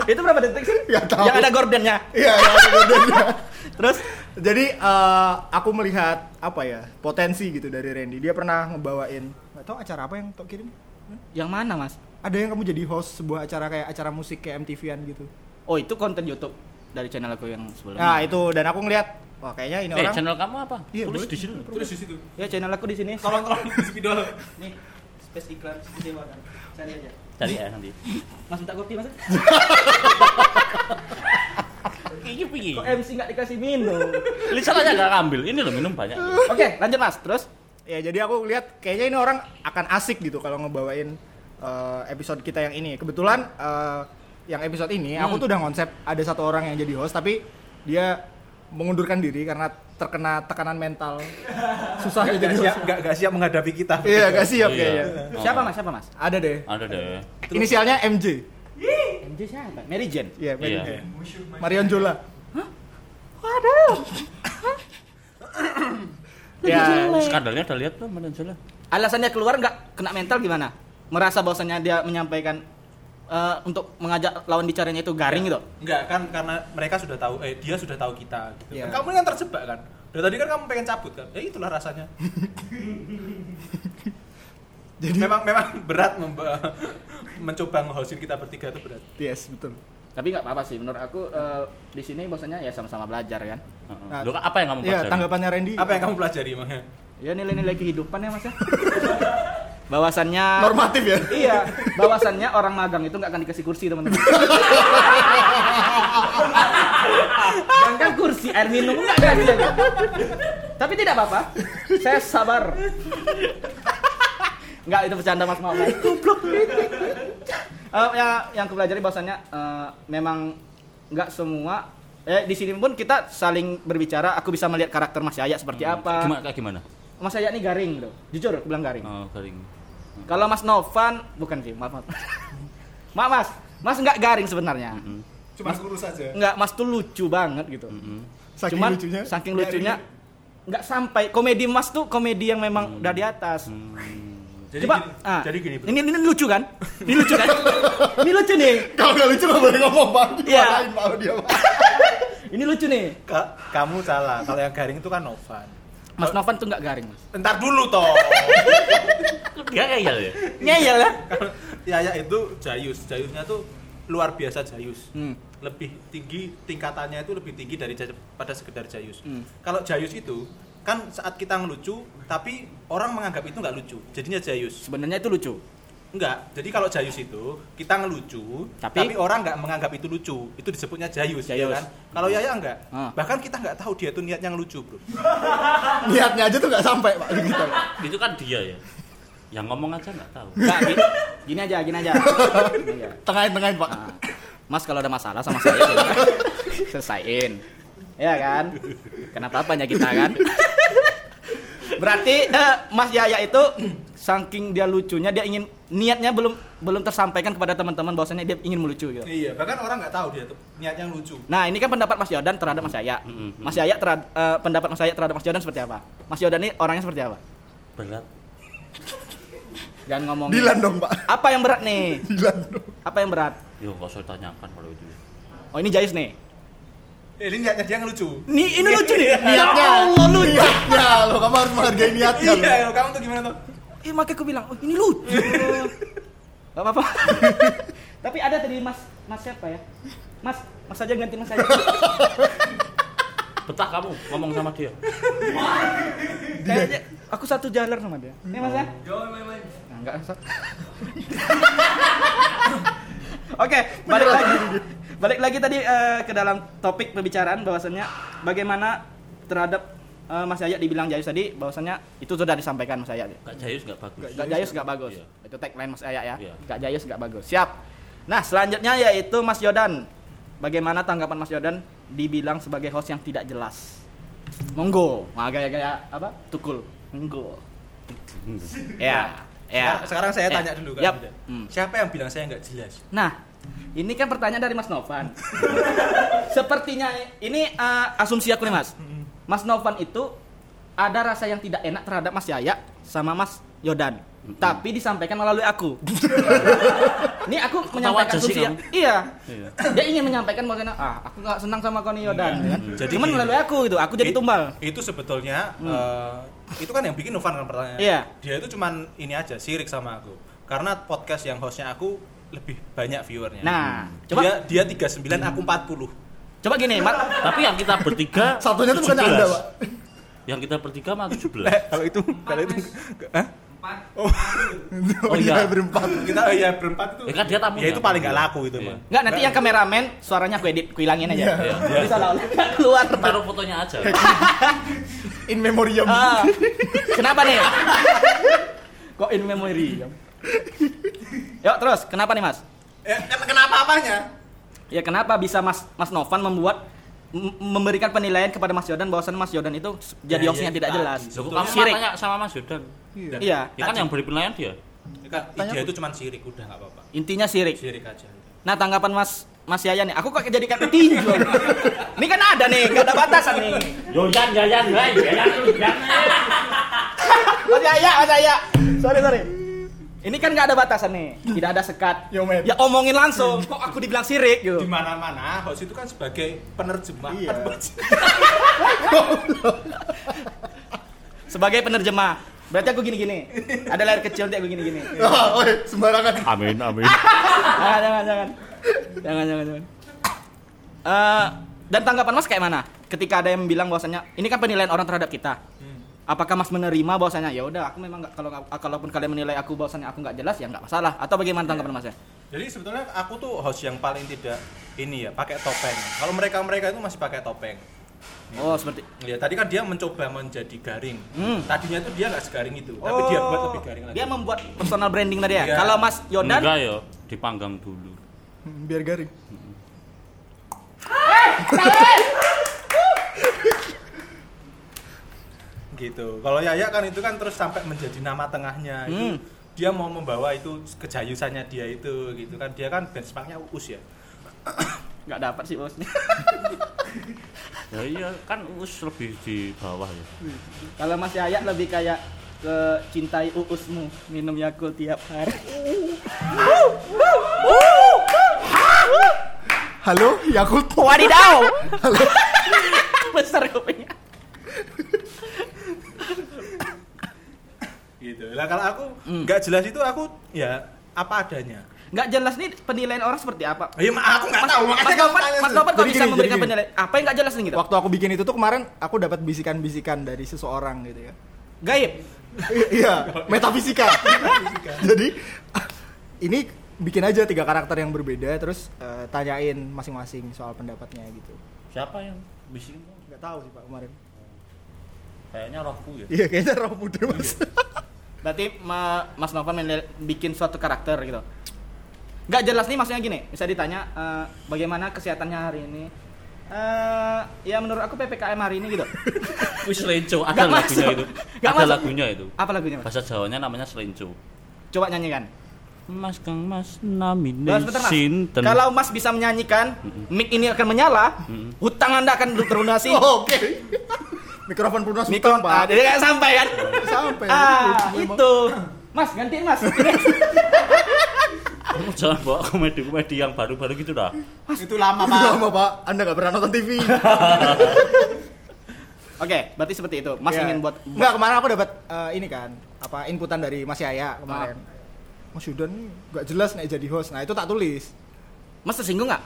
Itu berapa detik sih? Ya, tahu. Yang ada gordennya. Iya, ya, ada godonya. Terus Jadi uh, aku melihat apa ya potensi gitu dari Randy. Dia pernah ngebawain, nggak tahu acara apa yang tok kirim. yang mana, Mas? Ada yang kamu jadi host sebuah acara kayak acara musik kayak MTV-an gitu. Oh, itu konten YouTube dari channel aku yang sebelumnya. Nah itu dan aku ngeliat, wah kayaknya ini Eh, orang. channel kamu apa? Iya, Tulis di sini. Terus di situ. Ya, channel aku di sini. Tolong tolong di spidol. Nih, space iklan dewa kan. Cari aja. Cari ya nanti. Mas minta kopi, Mas. Iki piye? Kok MC nggak dikasih minum? Lisannya enggak ngambil. Ini loh minum banyak. Oke, lanjut Mas. Terus Ya jadi aku lihat kayaknya ini orang akan asik gitu kalau ngebawain uh, episode kita yang ini. Kebetulan uh, yang episode ini aku Hmm. tuh udah konsep ada satu orang yang jadi host tapi dia mengundurkan diri karena terkena tekanan mental. Susah Gak jadi siap, host. gak, gak siap menghadapi kita. Iya, gak siap Iya. kayaknya. Oh. siapa Mas? Siapa Mas? Ada deh. Ada deh. Inisialnya MJ. MJ siapa? Mary Jane. Iya, Iya. Mary- Marion Jola. Ya, Skandalnya udah lihat tuh mana jelas. Alasannya keluar nggak kena mental gimana? Merasa bahwasanya dia menyampaikan eh, untuk mengajak lawan bicaranya itu garing gitu. Enggak kan karena mereka sudah tahu eh dia sudah tahu kita gitu. Iya. Kan Kamu kan terjebak kan. Dari tadi kan kamu pengen cabut kan. Ya itulah rasanya. Jadi memang memang berat mencoba ngehostin kita bertiga itu berat. yes, betul. Tapi nggak apa-apa sih. Menurut aku eh, di sini bahwasanya ya sama-sama belajar kan. Heeh. Nah, Loh, apa yang kamu Iya, pelajari? tanggapannya Randy. Apa yang kamu pelajari emangnya? Ya nilai-nilai kehidupan ya mas ya. bahwasannya normatif ya? Iya, bahwasannya orang magang itu nggak akan dikasih kursi teman-teman. Jangan kursi, air minum nggak kasih. aja. Tapi tidak apa-apa, saya sabar. Nggak itu bercanda mas. Mas. Goblok. Eh, ya, yang aku pelajari bahwasannya eh, memang nggak semua eh di sini pun kita saling berbicara aku bisa melihat karakter Mas Yaya seperti apa Gimana gimana? Mas Yaya ini garing loh jujur aku bilang garing Oh, garing. kalau Mas Novan bukan sih, maaf maaf. maaf Mas, Mas nggak garing sebenarnya. Mm-mm. Cuma kurus aja. Nggak, Mas tuh lucu banget gitu. Mm-mm. Saking Cuman lucunya. saking lucunya nggak sampai komedi Mas tuh komedi yang memang udah di atas. Hmm. Jadi Coba, gini, ah, jadi gini, Bro. ini, ini lucu kan? Ini lucu kan? ini lucu nih. Kalau nggak lucu nggak boleh ngomong bang. Iya. Dimarahin mau dia. Bang. Ini lucu nih. Ka- kamu salah. Kalau yang garing itu kan Novan. Mas Novan tuh nggak garing, Mas. Entar dulu toh. Dia kayak ya. Ngeyel ya? Kalau Yaya itu Jayus, Jayusnya tuh luar biasa Jayus. Hmm. Lebih tinggi tingkatannya itu lebih tinggi dari Jay- pada sekedar Jayus. Hmm. Kalau Jayus itu kan saat kita ngelucu tapi orang menganggap itu nggak lucu. Jadinya Jayus. Sebenarnya itu lucu. Enggak. Jadi kalau Jayus itu kita ngelucu Tapi- tapi, orang nggak menganggap itu lucu. Itu disebutnya Jayus, ya Jayus. kan? Kalau Yaya enggak. Ah. Bahkan kita nggak tahu dia tuh niatnya ngelucu, Bro. Niatnya aja tuh nggak sampai pak gitu. Itu kan dia ya. Yang ngomong aja nggak tahu. Nggak, gini, gini aja, gini aja. Gini aja. Tengahin tengahin pak. Nah, Mas kalau ada masalah sama saya ya, selesaiin. Ya kan? Kenapa apanya kita kan? Berarti eh, Mas Yaya itu saking dia lucunya dia ingin niatnya belum belum tersampaikan kepada teman-teman bahwasanya dia ingin melucu gitu. Iya, bahkan orang nggak tahu dia tuh niatnya lucu. Nah, ini kan pendapat Mas Yodan terhadap Mas Yaya. Mm-mm. Mas Yaya terhadap eh, pendapat Mas Yaya terhadap Mas Yodan seperti apa? Mas Yodan ini orangnya seperti apa? Berat. Jangan ngomong. Dilan dong, Pak. Apa yang berat nih? Dilan dong. Apa yang berat? Yo nggak usah tanyakan kalau itu. ya. Oh ini Jayus nih. Eh, ini niatnya dia ngelucu. Nih ini lucu nih. Ya Niatnya, Allah lucu. niatnya lo kamu harus menghargai niatnya. Iya, kamu tuh gimana tuh? Eh makanya aku bilang, oh ini lucu. Gak apa-apa. Tapi ada tadi Mas Mas siapa ya? Mas, Mas aja ganti Mas aja. Betah kamu ngomong sama dia. Kayaknya aku satu jalan sama dia. Ini Mas ya? Nah, enggak. Oke, balik lagi. Balik lagi tadi eh, ke dalam topik pembicaraan bahwasannya bagaimana terhadap eh, Mas Yaya dibilang Jayus tadi bahwasannya itu sudah disampaikan Mas Yaya. Kak Jayus nggak bagus. Gak Jayus gak bagus. Iya. Itu tagline Mas Yaya ya. Iya. Gak Jayus gak bagus. Siap. Nah, selanjutnya yaitu Mas Yodan. Bagaimana tanggapan Mas Yodan dibilang sebagai host yang tidak jelas? Monggo. Nah, gaya-gaya apa? Tukul. Monggo. Ya. Ya. Sekarang, sekarang saya Eh, tanya dulu kan. Yuda. Hmm. Siapa yang bilang saya nggak jelas? Nah, ini kan pertanyaan dari Mas Novan. Sepertinya ini eh, asumsi aku nih Mas. Mas Novan itu ada rasa yang tidak enak terhadap Mas Yaya sama Mas Yodan. Tapi disampaikan melalui aku. ini aku menyampaikan aja sih asumsi. Iya. Iya. Dia ingin menyampaikan bahwa ah, aku nggak senang sama kau nih Yodan. kan? Jadi Cuman melalui aku itu, aku jadi It- tumbal. Itu sebetulnya eh, itu kan yang bikin Novan kan pertanyaan. Iya. Dia itu cuman ini aja sirik sama aku. Karena podcast yang hostnya aku lebih banyak viewernya. Nah, coba dia dia 39 aku 40. Coba gini, Mat. Tapi yang kita bertiga Satunya tuh bukan 17. Anda, Pak. Yang kita bertiga mah 17. kalau itu kalau itu Hah? Oh, Oh, iya, iya. berempat. kita oh iya berempat itu. Ya kan dia tamunya. Ya itu paling gak laku itu, Iya. mah. Enggak, nanti yang kameramen suaranya aku edit, aku hilangin aja. Iya. Jadi seolah-olah nggak keluar. Taruh fotonya aja. In memoriam. Ah, kenapa nih? Kok in memory? Yuk terus, kenapa nih Mas? Ya, ken- kenapa apanya? Ya kenapa bisa Mas Mas Novan membuat memberikan penilaian kepada Mas Yodan bahwasannya Mas Yodan itu s- jadi Ya, host ya, yang tidak tadi. jelas. Loh, kamu Sirik. tanya sama Mas Yodan. Iya. Iya, Ya kan yang beri penilaian dia. Ya kan, dia itu cuma sirik udah nggak apa-apa. intinya sirik. Sirik aja. Nah tanggapan Mas Mas Yaya nih, aku kok jadi kata tinju. ini kan ada nih, gak ada batasan nih. Yo Yan, Yan, Yan, Yan, Yan. Mas Yaya, Mas Yaya. Sorry, sorry. Ini kan gak ada batasan nih, tidak ada sekat. Yo. Ya omongin langsung, kok aku dibilang sirik gitu. Di mana-mana host itu kan sebagai penerjemah. Iya. Sebagai penerjemah. Berarti aku gini-gini. Ada layar kecil nanti aku gini-gini. Oh, oh, sembarangan. Amin, amin. Jangan, jangan, jangan. Jangan, jangan, jangan. Eh, dan tanggapan Mas kayak mana? Ketika ada yang bilang bahwasanya ini kan penilaian orang terhadap kita. Apakah Mas menerima bahwasanya ya udah aku memang nggak kalau kalaupun kalian menilai aku bahwasanya aku nggak jelas ya nggak masalah atau bagaimana tanggapan Mas ya? Jadi sebetulnya aku tuh host yang paling tidak ini ya, pakai topeng. Kalau mereka-mereka itu masih pakai topeng. Oh, seperti Ya, tadi kan dia mencoba menjadi garing. Hmm. Tadinya tuh dia nggak segaring itu, tapi dia buat lebih garing lagi. Dia membuat personal branding tadi ya. Iya. Kalau Mas Yodan Enggak ya, dipanggang dulu. Hmm, Biar garing. gitu. Kalau Yaya kan itu kan terus sampai menjadi nama tengahnya. Itu Hmm. dia mau membawa itu kejayusannya dia itu gitu kan. Dia kan benchmarknya Uus ya. nggak dapat sih bos. Ya iya, kan us lebih di bawah ya. Kalau Mas Yaya lebih kayak ke cintai uusmu minum Yakult tiap hari. Halo, Yakult. Wadidaw. Besar kupingnya. Gitu. Lah kalau aku Hmm. nggak jelas itu aku ya apa adanya. Nggak jelas nih penilaian orang seperti apa. Ya ma- aku nggak tahu Mas tanya Mas. Novan kok bisa gini, memberikan jadi gini. penilaian? Apa yang nggak jelas nih gitu? Waktu aku bikin itu tuh kemarin aku dapat bisikan-bisikan dari seseorang gitu ya. Gaib. Iya, metafisika. Jadi ini bikin aja tiga karakter yang berbeda terus eh, tanyain masing-masing soal pendapatnya gitu. Siapa yang bisikin? Nggak tahu sih Pak kemarin. Kayaknya rohku ya. Iya, kayaknya roh muda Mas. Berarti Ma- Mas Novan bikin suatu karakter gitu. Nggak jelas nih maksudnya gini. Bisa ditanya eh, bagaimana kesehatannya hari ini. Eh, ya menurut aku ppkm hari ini gitu. Wis selenco, ada Nggak lagunya masuk. itu. Nggak ada masuk. lagunya itu. Apa lagunya mas? Bahasa Jawanya namanya selenco. Coba nyanyikan. Mas Kang Mas namine Mas, bentar, mas. sinten. Kalau Mas bisa menyanyikan, mic ini akan menyala, hutang Anda akan terlunasi. Oh, Oke. Mikrofon pelunas Mikrofon, utang, ah, Pak. jadi kayak sampai kan? Sampai. ah, itu. Mas, gantiin Mas. Kamu jangan bawa komedi-komedi yang baru-baru gitu dah. Itu lama, Pak. Pak. Lama pak, anda nggak pernah nonton TV. Oke, berarti seperti itu. Mas Iya. ingin buat Nggak, kemarin aku dapat eh, ini kan, apa inputan dari Mas Yaya kemarin. Mas Yudan nih nggak jelas nih jadi host. Nah itu tak tulis. Mas tersinggung nggak?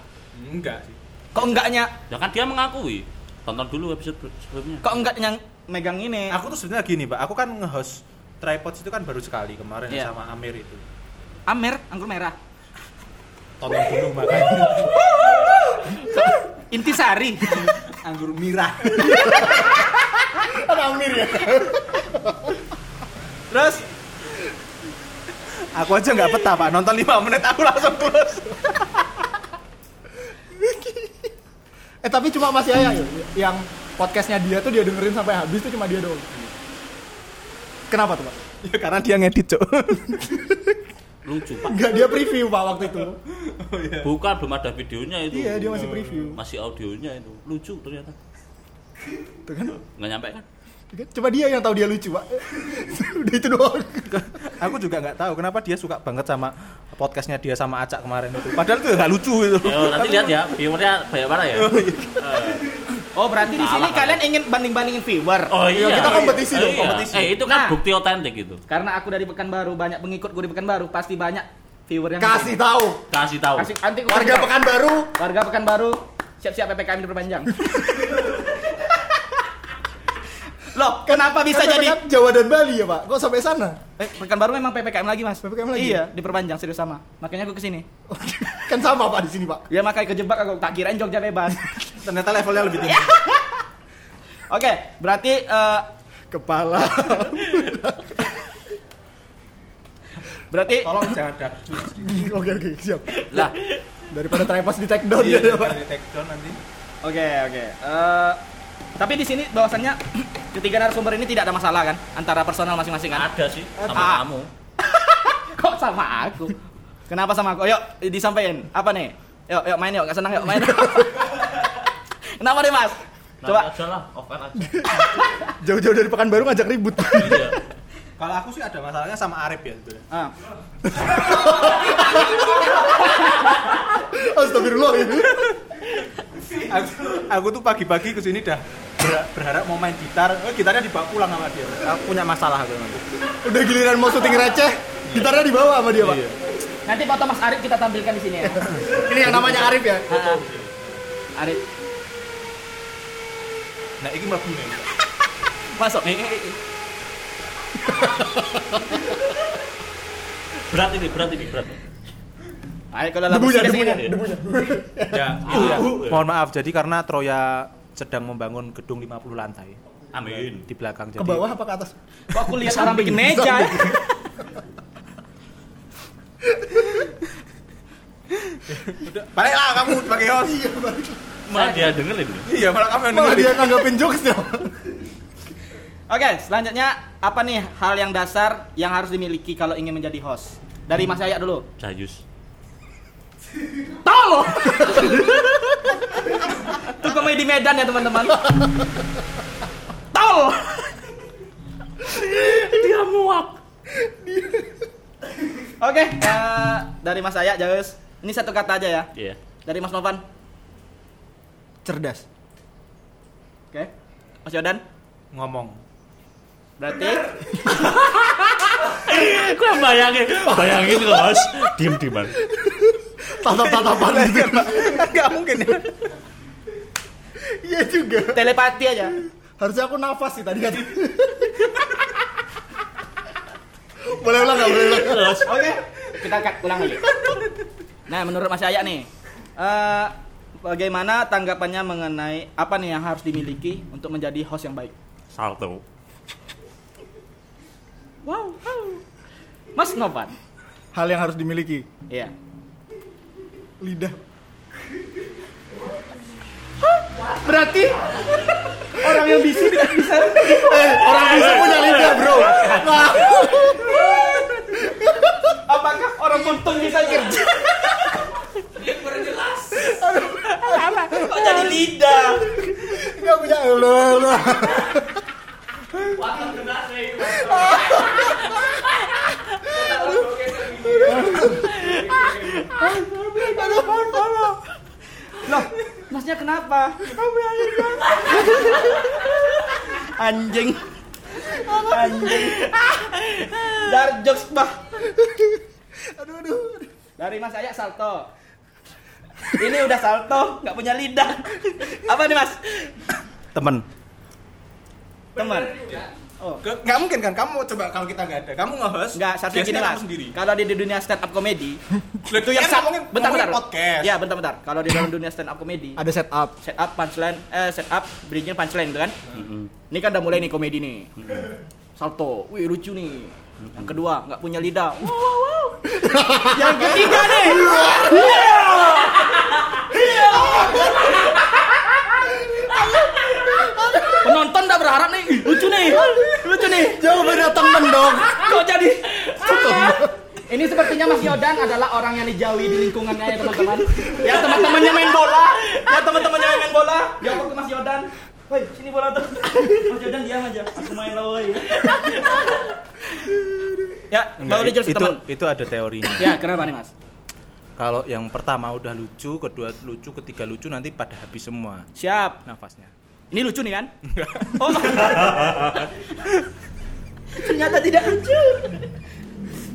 Enggak sih. Kok enggaknya? Ya kan dia mengakui. Tonton dulu episode sebelumnya. Kok enggak yang megang ini? Aku tuh sebenarnya gini, Pak. Aku kan nge-host Tripods itu kan baru sekali kemarin Iya. sama Amir itu. Amer, anggur merah. Tonton dulu makanya. Intisari. Anggur mirah. Ada Amir ya. Terus aku aja nggak peta pak nonton 5 menit aku langsung tulus Eh tapi cuma Mas Yaya ya, yang podcastnya dia tuh dia dengerin sampai habis tuh cuma dia doang. Kenapa tuh pak? ya karena dia ngedit cok Lucu, Pak. Enggak dia preview pak waktu itu. Bukan belum ada videonya itu. Iya dia masih preview. Masih audionya itu. Lucu ternyata. Tuh kan? Nggak nyampe kan? Coba dia yang tahu dia lucu pak. Udah itu doang. aku juga nggak tahu kenapa dia suka banget sama podcastnya dia sama Acak kemarin itu padahal itu nggak lucu itu Ya, nanti lihat ya, viewernya banyak mana ya? Oh, berarti di sini kalian ingin banding-bandingin viewer. Oh iya. kita kompetisi dong, Iya. kompetisi. Eh, itu kan Nah. bukti otentik itu. Karena aku dari Pekanbaru, banyak pengikut gue di Pekanbaru, pasti banyak viewer yang Kasih tahu. Kasih tahu. Kasih nanti Warga. Pekanbaru Warga Pekanbaru, siap-siap PPKM diperpanjang. Loh, kenapa bisa Kan jadi kan Jawa dan Bali ya pak? Kok sampai sana? Eh, Pekanbaru memang PPKM lagi, Mas. PPKM lagi? Iya, diperpanjang serius sama. Makanya aku ke sini. kan sama pak di sini pak. Ya makanya kejebak aku, tak kirain Jogja bebas. ternyata levelnya lebih tinggi Oke, berarti eh, Kepala. berarti tolong jangan dak oke oke siap. lah. Daripada tripod di take down iya ya pak. di take down nanti Oke, oke. Eh, tapi di sini bahwasannya ketiga narasumber ini tidak ada masalah kan antara personal masing-masing kan? Ada sih sama Ah. kamu. Kok sama aku? Kenapa sama aku? Yuk, disampaikan. Apa nih? Yuk, yuk main yuk, gak senang yuk main. Kenapa nih mas? Coba. Nanti aja lah, off aja. Jauh-jauh dari Pekanbaru ngajak ribut. Iya. Kalau aku sih ada masalahnya sama Arif ya sebetulnya. Ah. Astagfirullah ini. aku, aku tuh pagi-pagi ke sini dah ber- berharap mau main gitar eh, gitarnya dibawa pulang sama dia aku punya masalah aku Udah giliran mau syuting receh, gitarnya dibawa sama dia pak. Iya. Nanti foto Mas Arif kita tampilkan di sini ya. Ini yang namanya Arif ya. Ah, ah. Arif, nah ini mlebu nih masuk. Berat ini, berat ini, berat. Ayo kalau dalam Debunya, debunya, debunya. ya itu ya mohon maaf jadi karena Troya sedang membangun gedung 50 lantai Amin. di belakang jadi Ke bawah apa ke atas? Kok aku lihat orang bikin meja baliklah kamu sebagai host Malah dia dengerin. iya malah kamu yang Malah dengerin dia nanggapin jokes ya. Oke, selanjutnya apa nih hal yang dasar yang harus dimiliki kalau ingin menjadi host? Dari Mas Ayak dulu. Jayus. Tol. Itu komedi Medan ya teman-teman. Tol. Dia muak. Oke, eh, dari Mas Ayak Jaus. Ini satu kata aja ya. Iya. Dari Mas Novan. Cerdas. Oke. Mas Yodan. ngomong Berarti Gue bayangin, bayangin bos. Diem dieman. Tatap-tatapan gitu. nggak mungkin ya Iya juga. telepati aja. Harusnya aku nafas sih tadi kan. boleh ulang nggak? Boleh ulang. Oke, kita cut ulang lagi. Nah, menurut Mas Ayak nih, eh, bagaimana tanggapannya mengenai apa nih yang harus dimiliki untuk menjadi host yang baik? Salto. Wow, wow. Mas Novan. Hal yang harus dimiliki. Iya. Lidah. Berarti orang yang bisu tidak bisa. Eh, orang bisa punya lidah, Bro. Apakah orang buntung bisa kerja? Apa? Kok jadi lidah? enggak punya Sih. Aduh, aduh, Loh, masnya kenapa? Anjing. Anjing. Dar jokes, bah. Aduh, aduh. Dari Mas Ayak salto. Ini udah salto, nggak punya lidah. Apa nih, Mas? Temen. Teman. Oh. Nggak mungkin kan kamu coba kalau kita nggak ada. Kamu nge-host. Enggak, satu gini sendiri. Kalau di, di dunia stand up comedy, Lah, itu yang sat- ngomongin, bentar bentar. podcast. Ya, bentar bentar. Kalau di dalam dunia stand up comedy, Ada setup. set up punchline eh set up bridging punchline itu kan. Ini kan udah mulai nih komedi nih. Salto, wih lucu nih. Yang kedua, nggak punya lidah. Wow, wow, wow. Yang ketiga nih. Penonton udah berharap nih, "Ih, lucu nih, lucu nih. Jawabannya temen dong. Kok jadi? Ini sepertinya Mas Yodan adalah orang yang dijauhi di lingkungannya ya teman-teman. Ya teman-temannya main bola, ya teman-temannya main bola. Ya ke Mas Yodan. Woi, sini bola tuh. Mas Yodan diam aja. Aku main lah woi. Ya, baru dijelasin itu teman. itu ada teorinya. Ya, kenapa nih Mas? Kalau yang pertama udah lucu, kedua lucu, ketiga lucu nanti pada habis semua Siap. nafasnya. Ini lucu nih kan? Oh. Ternyata tidak lucu.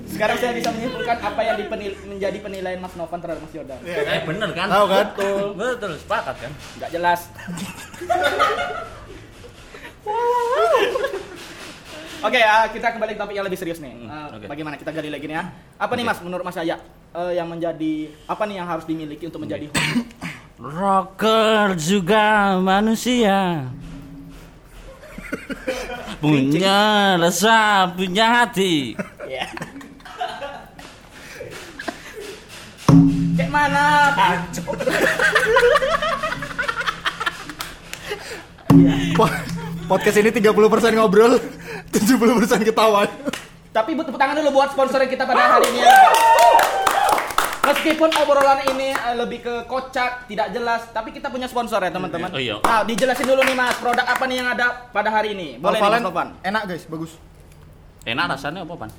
Sekarang saya bisa menyimpulkan apa yang dipenil- menjadi penilaian Mas Novan terhadap Mas Yodan. Eh bener kan? Tahu kan? Betul. Betul, sepakat kan? Nggak jelas. Oke, ah, kita kembali ke topik yang lebih serius nih. Hmm, Ah, oke. Bagaimana kita gali lagi nih ya? Apa nih Mas menurut Mas Aya eh, yang menjadi apa nih yang harus dimiliki untuk menjadi host? Rocker juga manusia. punya rasa, punya hati. Ya. Kayak mana? Po- Podcast ini 30% ngobrol, 70% ketawa. Tapi butuh tepuk tangan dulu buat sponsor yang kita pada hari ini ya. Meskipun obrolan ini eh, lebih ke kocak, tidak jelas, tapi kita punya sponsor ya teman-teman. Oh, iya. Nah, dijelasin dulu nih Mas, produk apa nih yang ada pada hari ini? Boleh nih Alphalan Mas Novan. enak guys, bagus. Enak rasanya apa, Pan?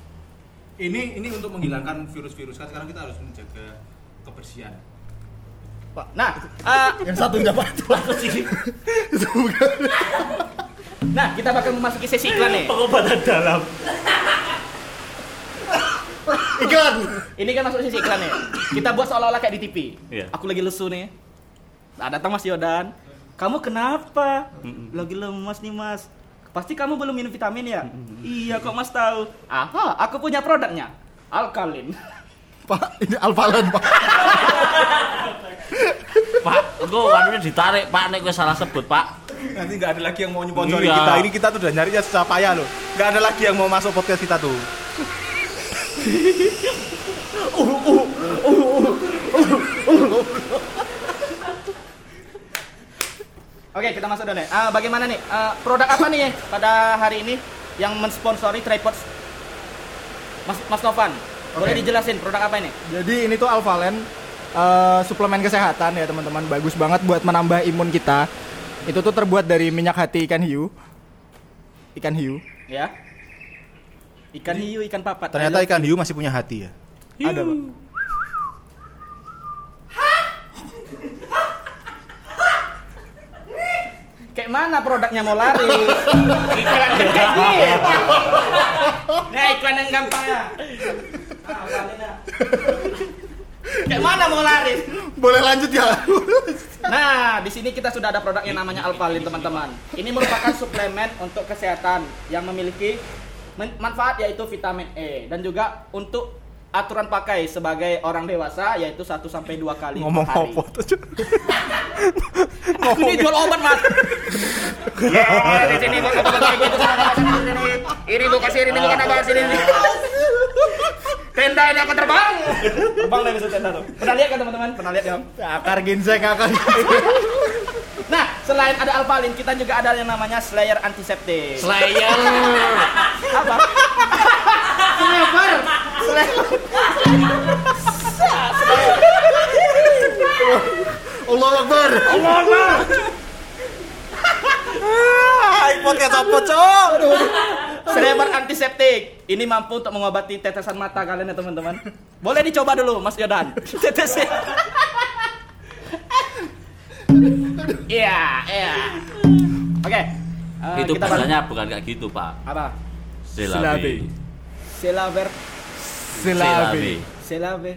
Ini ini untuk menghilangkan virus-virus kan sekarang kita harus menjaga kebersihan. Pak. Nah, eh, Yang satu dapat Itu bukan. nah kita bakal memasuki sesi iklan nih. Pengobatan dalam. Ikan. Ini kan masuk sesi iklan nih. Kita buat seolah-olah kayak di TV. Iya. Aku lagi lesu nih. Nah, datang Mas Yodan. Kamu kenapa? Lagi lemas nih Mas. Pasti kamu belum minum vitamin ya? Iya kok Mas tahu. Aha, aku punya produknya. Alkalin. Pak, ini Alphalan, Pak. Pak, engko wadunya ditarik, Pak, nek kowe salah sebut, Pak. Nanti nggak ada lagi yang mau nyponsori Iya. kita. Ini kita tuh udah nyarinya susah payah loh. Nggak ada lagi yang mau masuk podcast kita tuh. Oke, kita masuk dulu nih. Ah, bagaimana nih? Ah, produk apa nih pada hari ini yang mensponsori tripod Mas Mas Novan? Boleh dijelasin produk apa ini? Jadi ini tuh Alphalen eh, suplemen kesehatan ya teman-teman, bagus banget buat menambah imun kita. Itu tuh terbuat dari minyak hati ikan hiu. Ikan hiu. Ya. Ikan hiu, ikan papat. Ternyata ikan hiu masih punya hati ya. Ada, Pak. Kayak mana produknya mau lari? iklan yang kayak gini. Nah, iklan yang gampang ya. Kayak mana mau lari? Boleh lanjut ya? Nah, di sini kita sudah ada produk yang namanya Alphalin, teman-teman. Ini merupakan suplemen untuk kesehatan yang memiliki manfaat yaitu vitamin E dan juga untuk aturan pakai sebagai orang dewasa yaitu 1 sampai 2 kali Ngomong per hari. apa tuh? Aku ini jual obat, Mas. Ya, di sini gua kata gitu. Ini gua kasih ini bukan apa sini ini. Tenda ini aku terbang. Terbang dari situ tenda tuh. Pernah lihat kan teman-teman? Pernah lihat kan? Akar ginseng, akar Nah, selain ada Alphalin, kita juga ada yang namanya Slayer antiseptik. Slayer. Apa? Slayer. Slayer. Allah Akbar. Ah, podcast apa, Cok? Slayer antiseptik. Ini mampu untuk mengobati tetesan mata kalian ya teman-teman. Boleh dicoba dulu, Mas Yodan. Tetesnya. Iya, iya. Oke. eh, itu bahasanya bukan kayak gitu pak apa? silabi Selaver, Silabe. selave.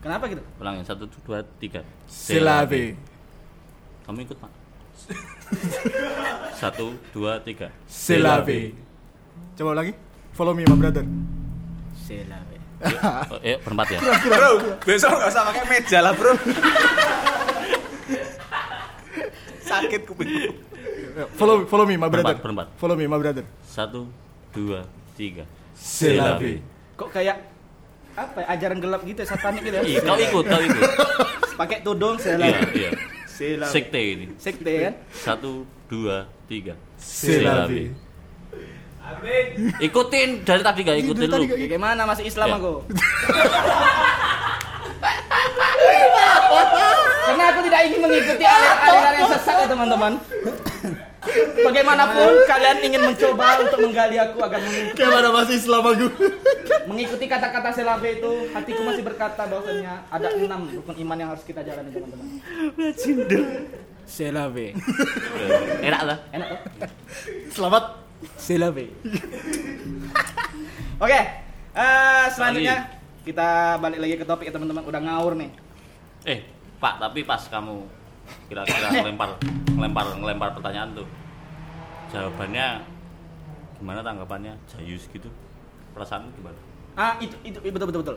Kenapa gitu? ulangin satu dua tiga Silabe. kamu ikut pak satu dua tiga Silabe. Coba lagi. Follow me my brother. Selave. Oh, eh berempat ya Bro, besok nggak usah pakai meja lah bro. Sakit kuping. Follow follow me my brother. Berempat, berempat. Follow me my brother. satu dua tiga Silabe. Kok kayak apa ya, ajaran gelap gitu ya, satanik gitu ya? Iya, kau ikut, kau ikut. Pakai tudung Iya, selave. iya. Selave. Sekte ini. Sekte kan? Satu, dua, tiga. Silabe. Ikutin dari tadi gak ikutin lu. gimana masih Islam aku? Karena aku tidak ingin mengikuti aliran-aliran yang sesat ya teman-teman. Bagaimanapun kalian ingin mencoba untuk menggali aku agar mengikuti, Kayak masih Islam aku? mengikuti kata-kata selabe itu, hatiku masih berkata bahwasanya ada enam rukun iman yang harus kita jalani teman-teman. Selabe. Enak lah. Enak tuh? Selamat. Selabe. Oke, eh, selanjutnya kita balik lagi ke topik ya teman-teman. Udah ngawur nih. Eh, Pak, tapi pas kamu kira-kira ngelempar ngelempar ngelempar pertanyaan tuh. Jawabannya gimana tanggapannya? Jayus gitu. Perasaan gimana? Ah, itu itu betul betul betul.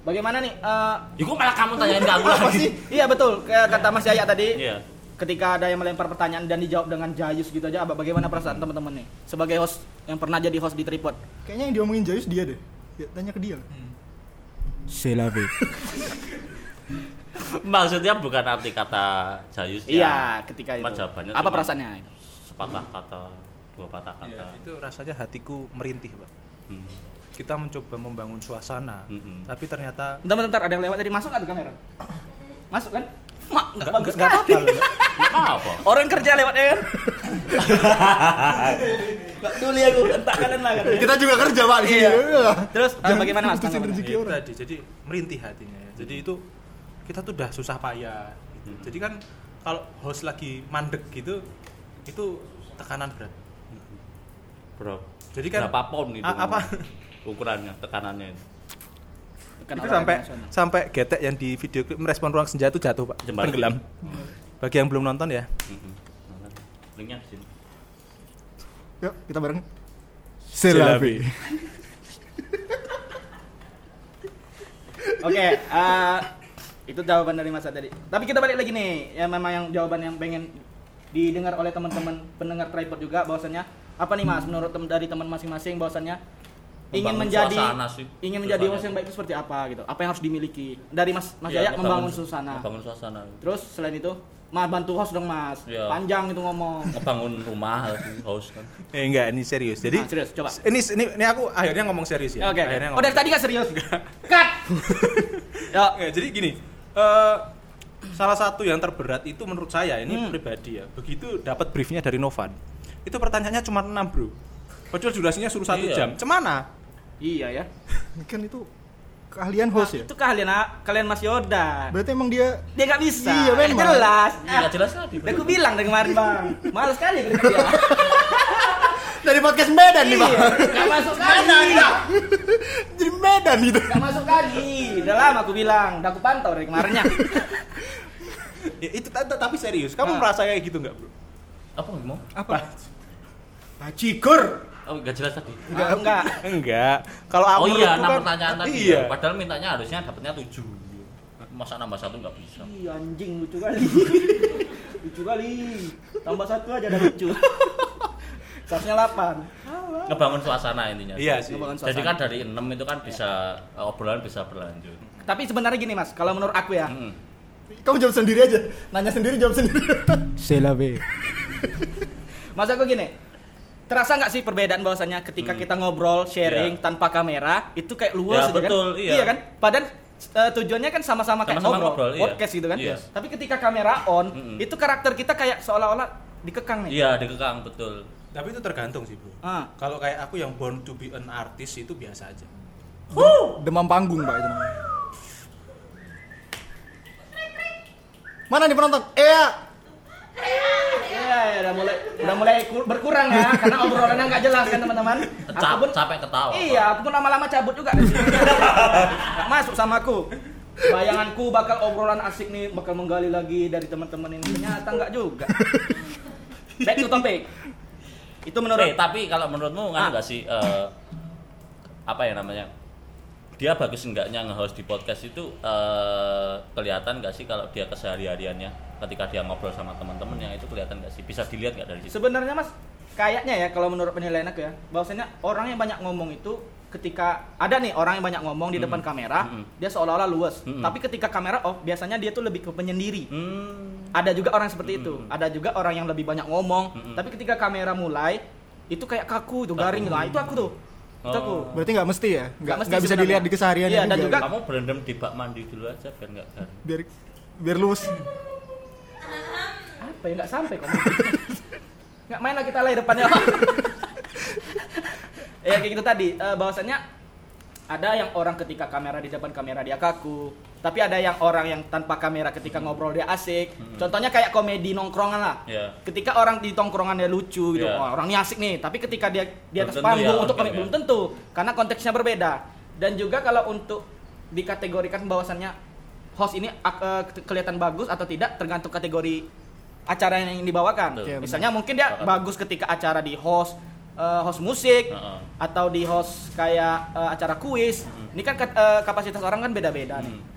Bagaimana nih? eh, Ya kok malah kamu tanyain ke aku apa lagi? sih? Iya betul. Kayak kata Mas Yaya tadi. Iya. Ketika ada yang melempar pertanyaan dan dijawab dengan jayus gitu aja, apa bagaimana perasaan teman-teman nih? Sebagai host yang pernah jadi host di Tripod. Kayaknya yang diomongin Jayus dia deh. Ya, tanya ke dia. Selabe. Maksudnya bukan arti kata Jayus ya. Iya, ketika itu. Jawabannya Apa cuma perasaannya? Sepatah kata, dua patah kata. Iya, itu rasanya hatiku merintih, Pak. Hmm. Kita mencoba membangun suasana, Mm-mm. tapi ternyata Bentar, bentar, ada yang lewat tadi masuk nggak tuh kamera? Masuk kan? Mak, nggak bagus nggak kan? apa-apa apa? Orang kerja lewat ya kan? Gak peduli aku, entah kalian lah kan. Kita juga kerja pak di sini. Iya. Iya. Terus bagaimana mas? rezeki Ya, itu orang. tadi jadi merintih hatinya ya. jadi itu kita tuh udah susah payah gitu. Hmm. jadi kan kalau host lagi mandek gitu itu tekanan berat Bro. Jadi kan- berapa pound itu? Apa? Ukurannya, tekanannya. Kan itu sampai sampai getek yang di video klip merespon ruang senja itu jatuh pak Jembatan. tenggelam bagi yang belum nonton ya Mhm. Linknya di sini. Yuk, kita bareng. Selabe. Oke, eh, itu jawaban dari Mas tadi. Tapi kita balik lagi nih, ya memang yang jawaban yang pengen didengar oleh teman-teman pendengar tripod juga bahwasannya apa nih Mas menurut tem dari teman masing-masing bahwasannya ingin Membangun menjadi sih. ingin menjadi host yang baik itu seperti apa gitu. Apa yang harus dimiliki? Dari Mas Mas Yaya ngebangun- membangun suasana. Ngebangun suasana. Terus selain itu, Mas bantu host dong Mas. Iya. Panjang itu ngomong. Ngebangun rumah house kan. eh enggak ini serius jadi Ah, serius, coba. ini ini ini aku akhirnya ngomong serius ya Oke. oke. akhirnya Oh dari tadi gak serius? Cut. Yo. Nggak, jadi gini eh, salah satu yang terberat itu menurut saya ini Hmm. pribadi ya begitu dapat briefnya dari Novan itu pertanyaannya cuma 6 bro padahal durasinya suruh satu Iya. jam cemana Iya ya. Kan itu keahlian host ya. Itu kalian ah, kalian Mas Yoda. Berarti emang dia Dia gak bisa. Iya, memang. Jelas. Iya, nggak jelas tadi. Udah aku bilang dari kemarin bang. Males kali kerja dia. dari podcast Medan nih. Iya, Gak masuk kali. Jadi Medan gitu. Gak masuk kali. Udah lama aku bilang. Udah aku pantau dari kemarinnya. ya, itu tapi serius kamu Ah. merasa kayak gitu nggak bro Apa ngomong? Apa? Bajigur. Oh, nggak jelas tadi. Enggak, enggak. enggak kalau aku Oh iya, enam kan- pertanyaan tadi. iya ya. Padahal mintanya harusnya dapatnya tujuh. Masa nambah satu nggak bisa. Ih, anjing lucu kali. lucu kali. Tambah satu aja udah lucu. Seharusnya 8. Ngebangun suasana intinya. iya sih Ngebangun Jadi suasana. kan dari enam itu kan bisa obrolan bisa berlanjut. Tapi sebenarnya gini Mas, kalau menurut aku ya. Mm-mm. Kamu jawab sendiri aja. Nanya sendiri jawab sendiri. Selabe. Mas aku gini, terasa nggak sih perbedaan bahwasanya ketika kita ngobrol sharing Iya. tanpa kamera itu kayak luas Ya, gitu betul, kan? iya. kan? Padahal eh, tujuannya kan sama-sama kayak Sama-sama ngobrol, ngobrol, iya. podcast gitu kan? Iya. Tapi ketika kamera on, Mm-mm. itu karakter kita kayak seolah-olah dikekang nih. Iya, dikekang betul. tapi itu tergantung sih bro Ah. kalau kayak aku yang born to be an artist itu biasa aja Demam panggung pak itu namanya. Mana nih penonton? Eh, ya. Udah mulai udah mulai ku- berkurang ya karena obrolannya nggak jelas kan teman-teman. Aku pun capek ketawa. Iya, aku pun lama-lama cabut juga. Nggak masuk sama aku. Bayanganku bakal obrolan asik nih, bakal menggali lagi dari teman-teman ini. Ternyata nggak juga. Back to topic. Itu menurut Eh, tapi kalau menurutmu Ah. kan enggak sih eh, apa ya namanya? Dia bagus enggaknya nge-host di podcast itu eh, kelihatan enggak sih kalau dia kesehari-hariannya ketika dia ngobrol sama teman-temannya itu kelihatan enggak sih? Bisa dilihat enggak dari situ? Sebenarnya Mas, kayaknya ya kalau menurut penilaian aku ya, bahwasanya orang yang banyak ngomong itu ketika ada nih orang yang banyak ngomong di depan kamera, Mm-mm. dia seolah-olah luas. Mm-mm. Tapi ketika kamera off, biasanya dia tuh lebih ke penyendiri. Hmm. Ada juga orang seperti itu. Mm-mm. Ada juga orang yang lebih banyak ngomong, Mm-mm. tapi ketika kamera mulai itu kayak kaku itu garing lah. Itu aku tuh. Itu aku. Oh. Berarti nggak mesti ya? Nggak mesti nggak bisa sebenarnya. dilihat di kesehariannya Iya, dan juga. juga Kamu berendam di bak mandi dulu aja biar enggak garing. biar biar luwes. Apa ya nggak sampai kok. Nggak main lah kita lah depannya. Ya kayak gitu tadi. Eh, bahwasannya ada yang orang ketika kamera di depan kamera dia kaku. Tapi ada yang orang yang tanpa kamera ketika ngobrol dia asik. Contohnya kayak komedi nongkrongan lah. Iya. ketika orang di tongkrongan dia lucu gitu. Iya. Wah, orang ini asik nih. Tapi ketika dia di atas panggung ya, untuk komedi ya. belum tentu. Karena konteksnya berbeda. Dan juga kalau untuk dikategorikan bahwasannya host ini ke- kelihatan bagus atau tidak tergantung kategori acara yang dibawakan Betul. Iya, misalnya mungkin dia bagus ketika acara di host eh, host musik Heeh. atau di host kayak eh, acara kuis ini kan eh, kapasitas orang kan beda-beda nih Hmm.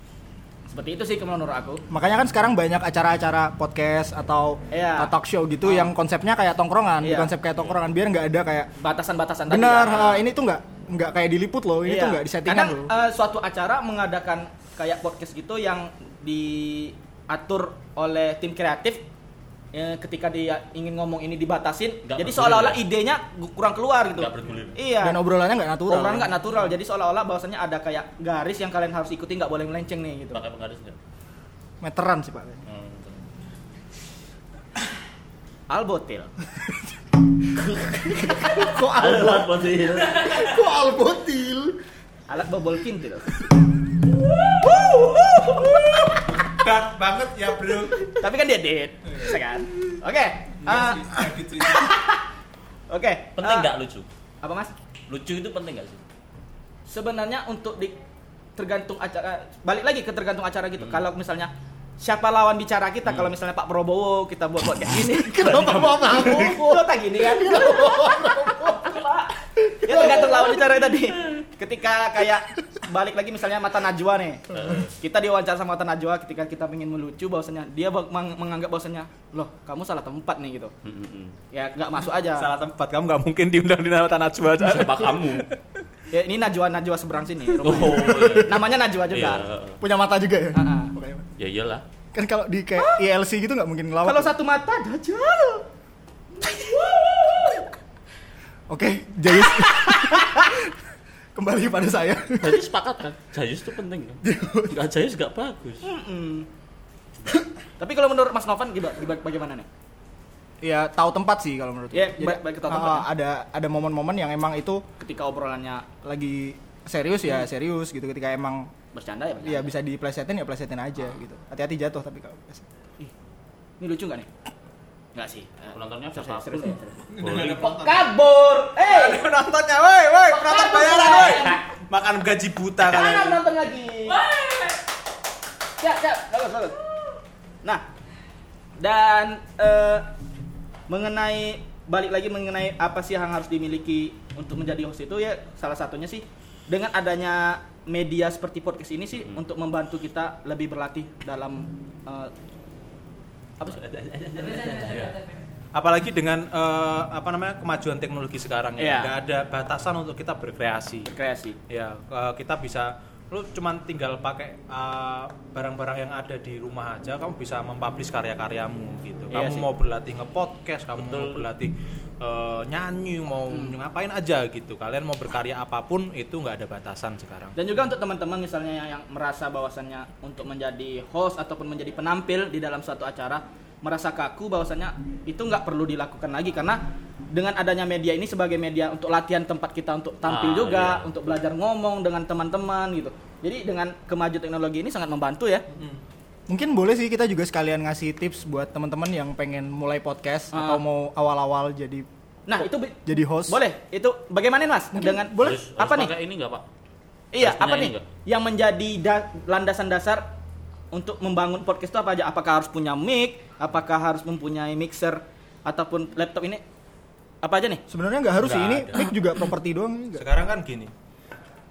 seperti itu sih menurut aku Makanya kan sekarang banyak acara-acara podcast atau Iya. talk show gitu Oh. yang konsepnya kayak tongkrongan, Iya. konsep kayak tongkrongan biar nggak ada kayak batasan-batasan tadi benar ya. ini tuh nggak nggak kayak diliput loh, ini Iya. tuh nggak disettingan Kadang loh. eh, suatu acara mengadakan kayak podcast gitu yang diatur oleh tim kreatif eh, ketika dia ingin ngomong ini dibatasin, Nggak jadi seolah-olah ya? idenya kurang keluar gitu. Nggak bergulir. Iya. Dan obrolannya nggak natural. Obrolan nggak natural, jadi seolah-olah bahwasanya ada kayak garis yang kalian harus ikuti nggak boleh melenceng nih gitu. Pakai penggaris enggak? Meteran sih pak. Hmm. Albotil. Kok Alat botil. kok albotil? Alat bobol kintil. Dark banget ya bro Tapi kan dia dead, bisa kan? Oke. Iya kayak gitu itu. Oke. Penting eh, enggak lucu? Apa mas? Lucu itu penting enggak sih? sebenarnya untuk di tergantung acara balik lagi ke tergantung acara Hmm. gitu kalau misalnya siapa lawan bicara kita kalau misalnya Pak Prabowo kita buat buat kayak gini Kenapa Pak Prabowo? Lo tak gini kan ya tergantung lawan bicara tadi ketika kayak balik lagi misalnya mata Najwa nih kita diwawancara sama mata Najwa ketika kita ingin melucu bahwasanya dia meng- menganggap bahwasanya loh kamu salah tempat nih gitu ya nggak masuk aja Salah tempat kamu nggak mungkin diundang di nama tanah Najwa. Siapa kamu? ya, ini Najwa Najwa seberang sini Oh, iya. namanya Najwa juga Iya. Punya mata juga ya? Ah. Makanya. Ya iyalah. Kan kalau di kayak ILC gitu nggak mungkin ngelawak. Kalau satu mata Dajjal. Oke, Jayus. Kembali pada saya. Jadi sepakat kan? Jayus itu penting kan? Enggak Jayus enggak bagus. Tapi kalau menurut Mas Novan gimana, gimana- bagaimana nih? ya tahu tempat sih kalau menurut. Iya, Jadi, baik- baik tahu ah, tempat ya. ada ada momen-momen yang emang itu Ketika obrolannya lagi serius ya serius gitu ketika emang bercanda ya bercanda. ya bisa diplesetin ya plesetin aja gitu. Hati-hati jatuh tapi kalau. Ini lucu nggak nih? Nggak sih. Penontonnya siapa? Kok kabur? Eh, Penontonnya, woi, woi, penonton bayaran, woi. Makan gaji buta jangan kalian. nonton lagi. Siap, siap, bagus, bagus. Nah, dan eh, mengenai balik lagi mengenai apa sih yang harus dimiliki untuk menjadi host itu ya salah satunya sih dengan adanya media seperti podcast ini sih Hmm. untuk membantu kita lebih berlatih dalam eh, apa sih? Apalagi dengan eh, apa namanya kemajuan teknologi sekarang Iya. ya, nggak ada batasan untuk kita berkreasi. kreasi. Ya, eh, kita bisa lu cuman tinggal pakai eh, barang-barang yang ada di rumah aja kamu bisa mempublish karya-karyamu gitu. Iya Kamu sih. mau berlatih nge-podcast, kamu mau Betul. berlatih eh, nyanyi, mau Hmm. ngapain aja gitu. Kalian mau berkarya apa pun itu nggak ada batasan sekarang. Dan juga untuk teman-teman misalnya yang, yang merasa bahwasannya untuk menjadi host ataupun menjadi penampil di dalam suatu acara merasa kaku bahwasannya itu nggak perlu dilakukan lagi karena dengan adanya media ini sebagai media untuk latihan tempat kita untuk tampil Ah, juga, iya. untuk belajar ngomong dengan teman-teman gitu. Jadi dengan kemajuan teknologi ini sangat membantu ya. Hmm. Mungkin boleh sih kita juga sekalian ngasih tips buat teman-teman yang pengen mulai podcast Ah. atau mau awal-awal jadi Nah, itu jadi host. boleh. Itu bagaimana Mas? Dengan boleh Harus- apa harus nih? pakai ini enggak, Pak? Iya, Harus apa nih? nggak? Yang menjadi da- landasan dasar untuk membangun podcast itu apa aja? Apakah harus punya mic? Apakah harus mempunyai mixer ataupun laptop ini? Apa aja nih? Sebenarnya nggak harus sih ini mic juga properti doang nggak. Sekarang kan gini.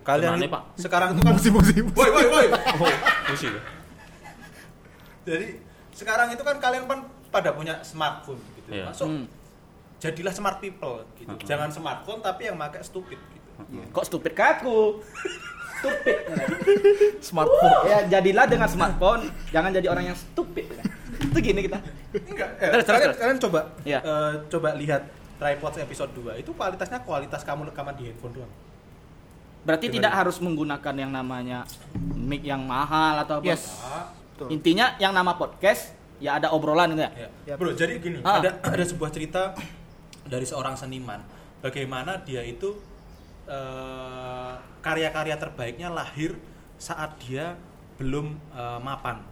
Kalian itu- Pak? sekarang itu kan Musim-musim. Woi, woi, woi. Oh, musik. Jadi sekarang itu kan kalian kan pada punya smartphone gitu. Iya. Masuk Hmm. jadilah smart people gitu. Hmm. Jangan smartphone tapi yang pakai stupid gitu. Kok stupid kaku? stupid. Smartphone. ya jadilah dengan smartphone, jangan jadi orang yang stupid. Itu gini kita. Enggak. Eh, Terus, kalian, terus. kalian coba Iya. eh, coba lihat tripod episode 2 itu kualitasnya kualitas kamu rekaman di handphone doang. Berarti Gimana? tidak harus menggunakan yang namanya mic yang mahal atau apa. Yes. Betul. Intinya yang nama podcast ya ada obrolan gitu ya. ya. Yap. Bro, jadi gini, Ah. ada ada sebuah cerita dari seorang seniman bagaimana dia itu eh, karya-karya terbaiknya lahir saat dia belum eh, mapan.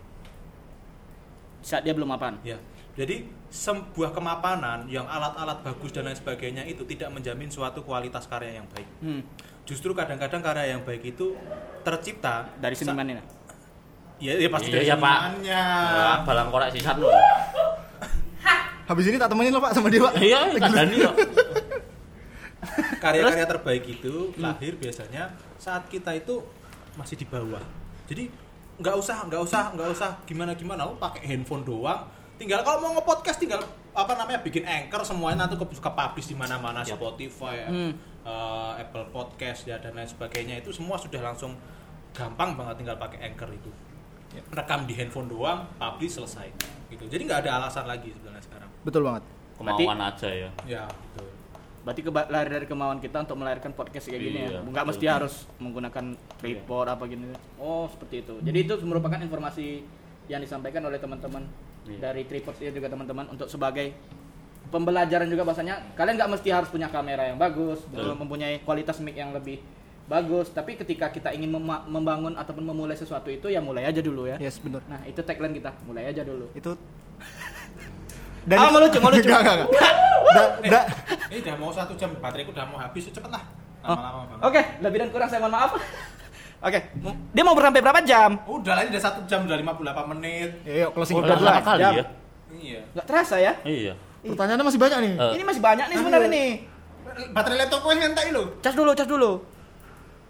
Saat dia belum mapan. Ya. Jadi sebuah kemapanan yang alat-alat bagus dan lain sebagainya itu tidak menjamin suatu kualitas karya yang baik. Hmm. Justru kadang-kadang karya yang baik itu tercipta Dari seniman ini. Ya, ya pasti Iya, dari iya, Pak. balang korek sisat lo. Habis ini tak temenin lo Pak sama dia Pak. Iya, kandani kok. Karya-karya terbaik itu lahir biasanya saat kita itu masih di bawah. Jadi nggak usah, nggak usah, nggak usah gimana gimana, lo pakai handphone doang. Tinggal kalau mau nge-podcast tinggal apa namanya bikin anchor semuanya nanti ke, ke publish di mana-mana Yap. Spotify, Hmm. eh, Apple Podcast ya dan lain sebagainya itu semua sudah langsung gampang banget tinggal pakai anchor itu. Rekam di handphone doang, publish selesai. Gitu. Jadi nggak ada alasan lagi sebenarnya sekarang. Betul banget. Kemauan aja ya. Ya, betul. Berarti keba- lahir dari kemauan kita untuk melahirkan podcast kayak gini ya. Iya, Enggak betul. mesti harus menggunakan tripod apa gini. Oh, seperti itu. Jadi itu merupakan informasi yang disampaikan oleh teman-teman Iya. dari tripod ini juga teman-teman untuk sebagai pembelajaran juga bahasanya kalian nggak mesti harus punya kamera yang bagus, Betul. mempunyai kualitas mic yang lebih bagus, tapi ketika kita ingin mema- membangun ataupun memulai sesuatu itu ya mulai aja dulu ya. Yes, benar. Nah, itu tagline kita, mulai aja dulu. Itu Ah, mau lucu, mau lucu. Enggak, enggak, enggak. Da, da, Ini udah mau satu jam, bateraiku udah mau habis, cepet lah. Oh, Lama-lama. Oke, lebih dan kurang saya mohon maaf. Oke, mu- dia mau sampai berapa jam? Udah lah ini udah satu jam, udah 58 menit. ya, yuk closing Oh, udah lah. kali jam. ya? Iya. Nggak terasa ya? Iya. Pertanyaannya masih banyak nih. Eh, Ini masih banyak nih sebenarnya nih. Baterai laptopku ini ngentai lo. Cas dulu, cas dulu.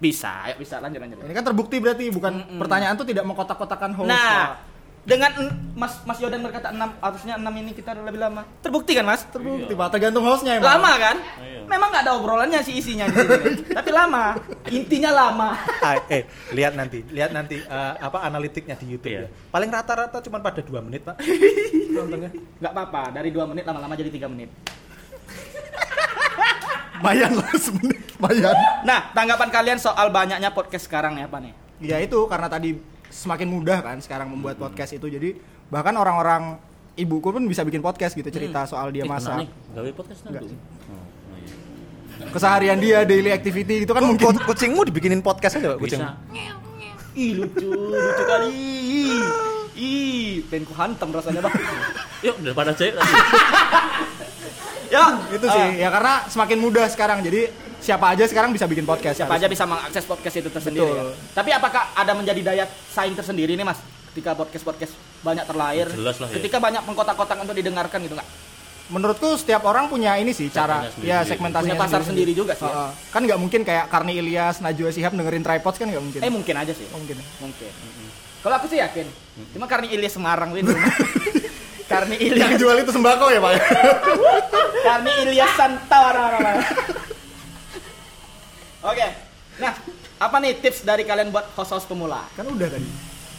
Bisa, ayo bisa lanjut lanjut. Ini kan terbukti berarti bukan Mm-mm. pertanyaan tuh tidak mengkotak-kotakan host. Nah, Pak. dengan en- Mas Mas Yodan berkata 6, harusnya 6 ini kita lebih lama. Terbukti kan, Mas? terbukti Iya. Pak, tergantung hostnya emang. Lama kan? Iya. Memang nggak ada obrolannya sih isinya di sini. Tapi lama. Intinya lama. Ah, eh, lihat nanti, lihat nanti eh, apa analitiknya di YouTube Iya. ya. Paling rata-rata cuma pada 2 menit, Pak. Nontonnya. Nggak apa-apa, dari 2 menit lama-lama jadi 3 menit. Mayan lah sebenarnya. Mayan. Nah, tanggapan kalian soal banyaknya podcast sekarang nih apa nih? Ya itu karena tadi semakin mudah kan sekarang membuat podcast itu jadi bahkan orang-orang ibuku pun bisa bikin podcast gitu cerita soal dia eh, masak. nih, gawe podcast nanti. Oh, iya. Keseharian dia daily activity itu kan mungkin kucingmu dibikinin podcast aja, Pak, kucing. Ih lucu, lucu kali. Ih, pengen ku hantam rasanya bang. Yuk, daripada tadi. ya, itu sih ya karena semakin mudah sekarang jadi siapa aja sekarang bisa bikin podcast siapa aja harusnya. bisa mengakses podcast itu tersendiri. Betul. ya. Tapi apakah ada menjadi daya saing tersendiri nih mas? Ketika podcast podcast banyak terlahir, Jelas lah ya. ketika banyak pengkotak-kotak untuk didengarkan gitu nggak? menurutku setiap orang punya ini sih cara Segmentasinya ya sendiri. segmentasinya Punya pasar sendiri juga sih ya. Heeh. kan nggak mungkin kayak Karni Ilyas Najwa Shihab dengerin tripods kan nggak mungkin Eh mungkin aja sih. mungkin Mungkin. Kalau aku sih yakin. Cuma karena Ilyas Semarang ini. karena yang Ilyas jual itu sembako ya pak Karni Ilyas Santa orang-orang. Oke. Nah, apa nih tips dari kalian buat host-host pemula? kan udah tadi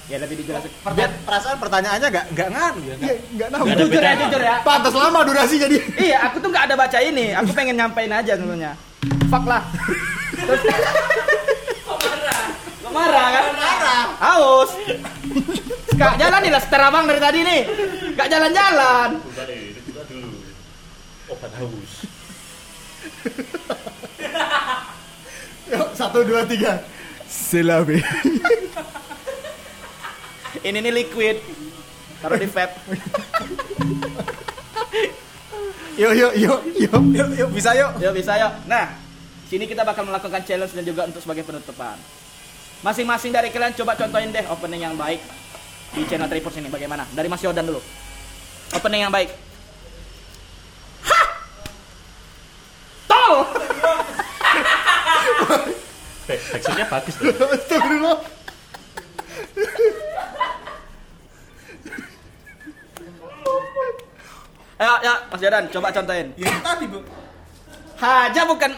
Ya lebih dijelasin. Pertanyaan, perasaan pertanyaannya nggak nggak nganu ya. Iya, nggak- tahu Jujur ya, jujur ya. pantas lama durasi jadi Iya, aku tuh nggak ada baca ini. Aku pengen nyampein aja sebenarnya. Fuck lah. Terus Kok marah? Kok marah kan? Marah. Haus. Kak jalan nih lah seter abang dari tadi nih. Gak jalan-jalan. Udah deh, itu kita dulu. Obat haus. Yuk, satu dua tiga silabe Ini nih liquid. taruh di vape. Yuk yuk yuk yuk. Yuk, yuk bisa yuk. Yuk bisa yuk. Nah, sini kita bakal melakukan challenge dan juga untuk sebagai penutupan. Masing-masing dari kalian coba contohin deh opening yang baik di channel Tripod ini bagaimana? Dari Mas Yodan dulu. Opening yang baik. Hah! Tol! Teksturnya bagus tuh. Astagfirullah. Ayo, ya, Mas Yodan, coba contohin. Ya tadi, Bu. Haja bukan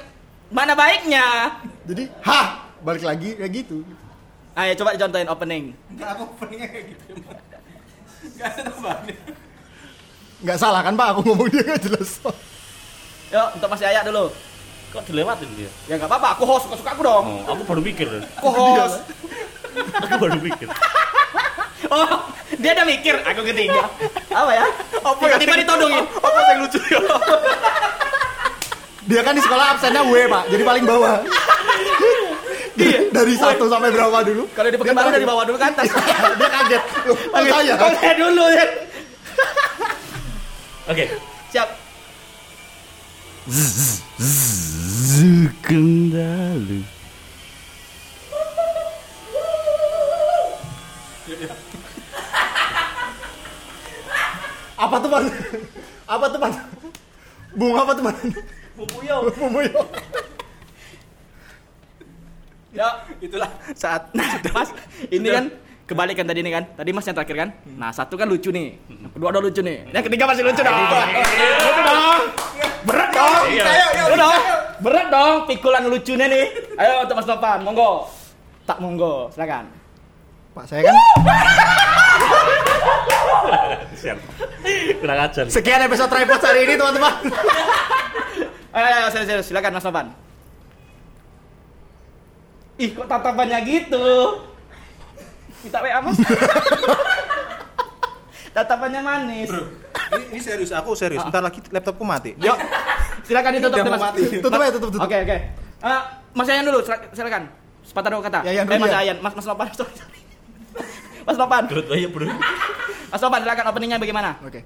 mana baiknya. Jadi, hah, balik lagi kayak gitu. Ayo coba dicontohin opening. Enggak aku openingnya kayak gitu. Enggak ada tambahannya. Nggak salah kan Pak? Aku ngomong dia nggak jelas. Yuk, untuk Mas Yaya dulu. Kok dilewatin dia? Ya nggak apa-apa, aku host, suka-suka aku dong. Oh, aku baru mikir. Aku host. Aku baru mikir. Oh, dia udah mikir, aku ketiga. Apa ya? Tiba-tiba ditodongin. Apa yang lucu ya? Dia kan di sekolah absennya W Pak, jadi paling bawah. Iya. Dari satu sampai berapa dulu? Kalau di Pekanbaru dari bawah dulu ke atas. dia kaget. Kok saya? Saya dulu ya. Oke. Siap. Zukendalu. Apa tuh Pak? Apa tuh Pak? Bunga apa tuh Pak? Pupuyo. Bumuyo. Ya, itulah saat Mas ini kan kebalikan tadi nih kan. Tadi Mas yang terakhir kan. Nah, satu kan lucu nih. Kedua udah lucu nih. Yang ketiga masih lucu dong. Lucu dong. Berat dong. Iya. Ayo, yuk, Udah dong. Berat dong pikulan lucunya nih. Ayo untuk Mas Topan, monggo. Tak monggo, silakan. Pak saya kan Siap. Kurang ajar. sekian episode tripod hari ini teman-teman. Ayo, ayo, serius, serius. Silakan Mas Topan. Ih, kok tatapannya gitu? Minta WA, Mas. tatapannya manis. Bro, ini, ini serius, aku serius. Ah. Bentar lagi laptopku mati. Yuk. Silakan ditutup Mas. mati. Tutup aja, tutup, tutup. Oke, oke. Eh, Mas Ayan dulu, sila- silakan. Sepatah dua kata. Yayan eh, Mas ya. Ayan, Mas Mas Lopan. sorry, sorry. Mas Lopan. Gerut aja bro. Mas Lopan, silakan openingnya bagaimana? Oke.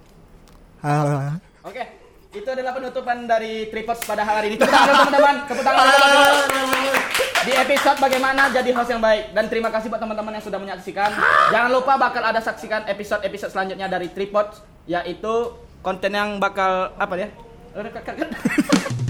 Halo. Oke. Itu adalah penutupan dari Tripods pada hari ini. Tepuk tangan teman-teman. Tepuk tangan teman-teman. Di episode bagaimana jadi host yang baik dan terima kasih buat teman-teman yang sudah menyaksikan. Jangan lupa bakal ada saksikan episode-episode selanjutnya dari Tripods yaitu konten yang bakal apa ya?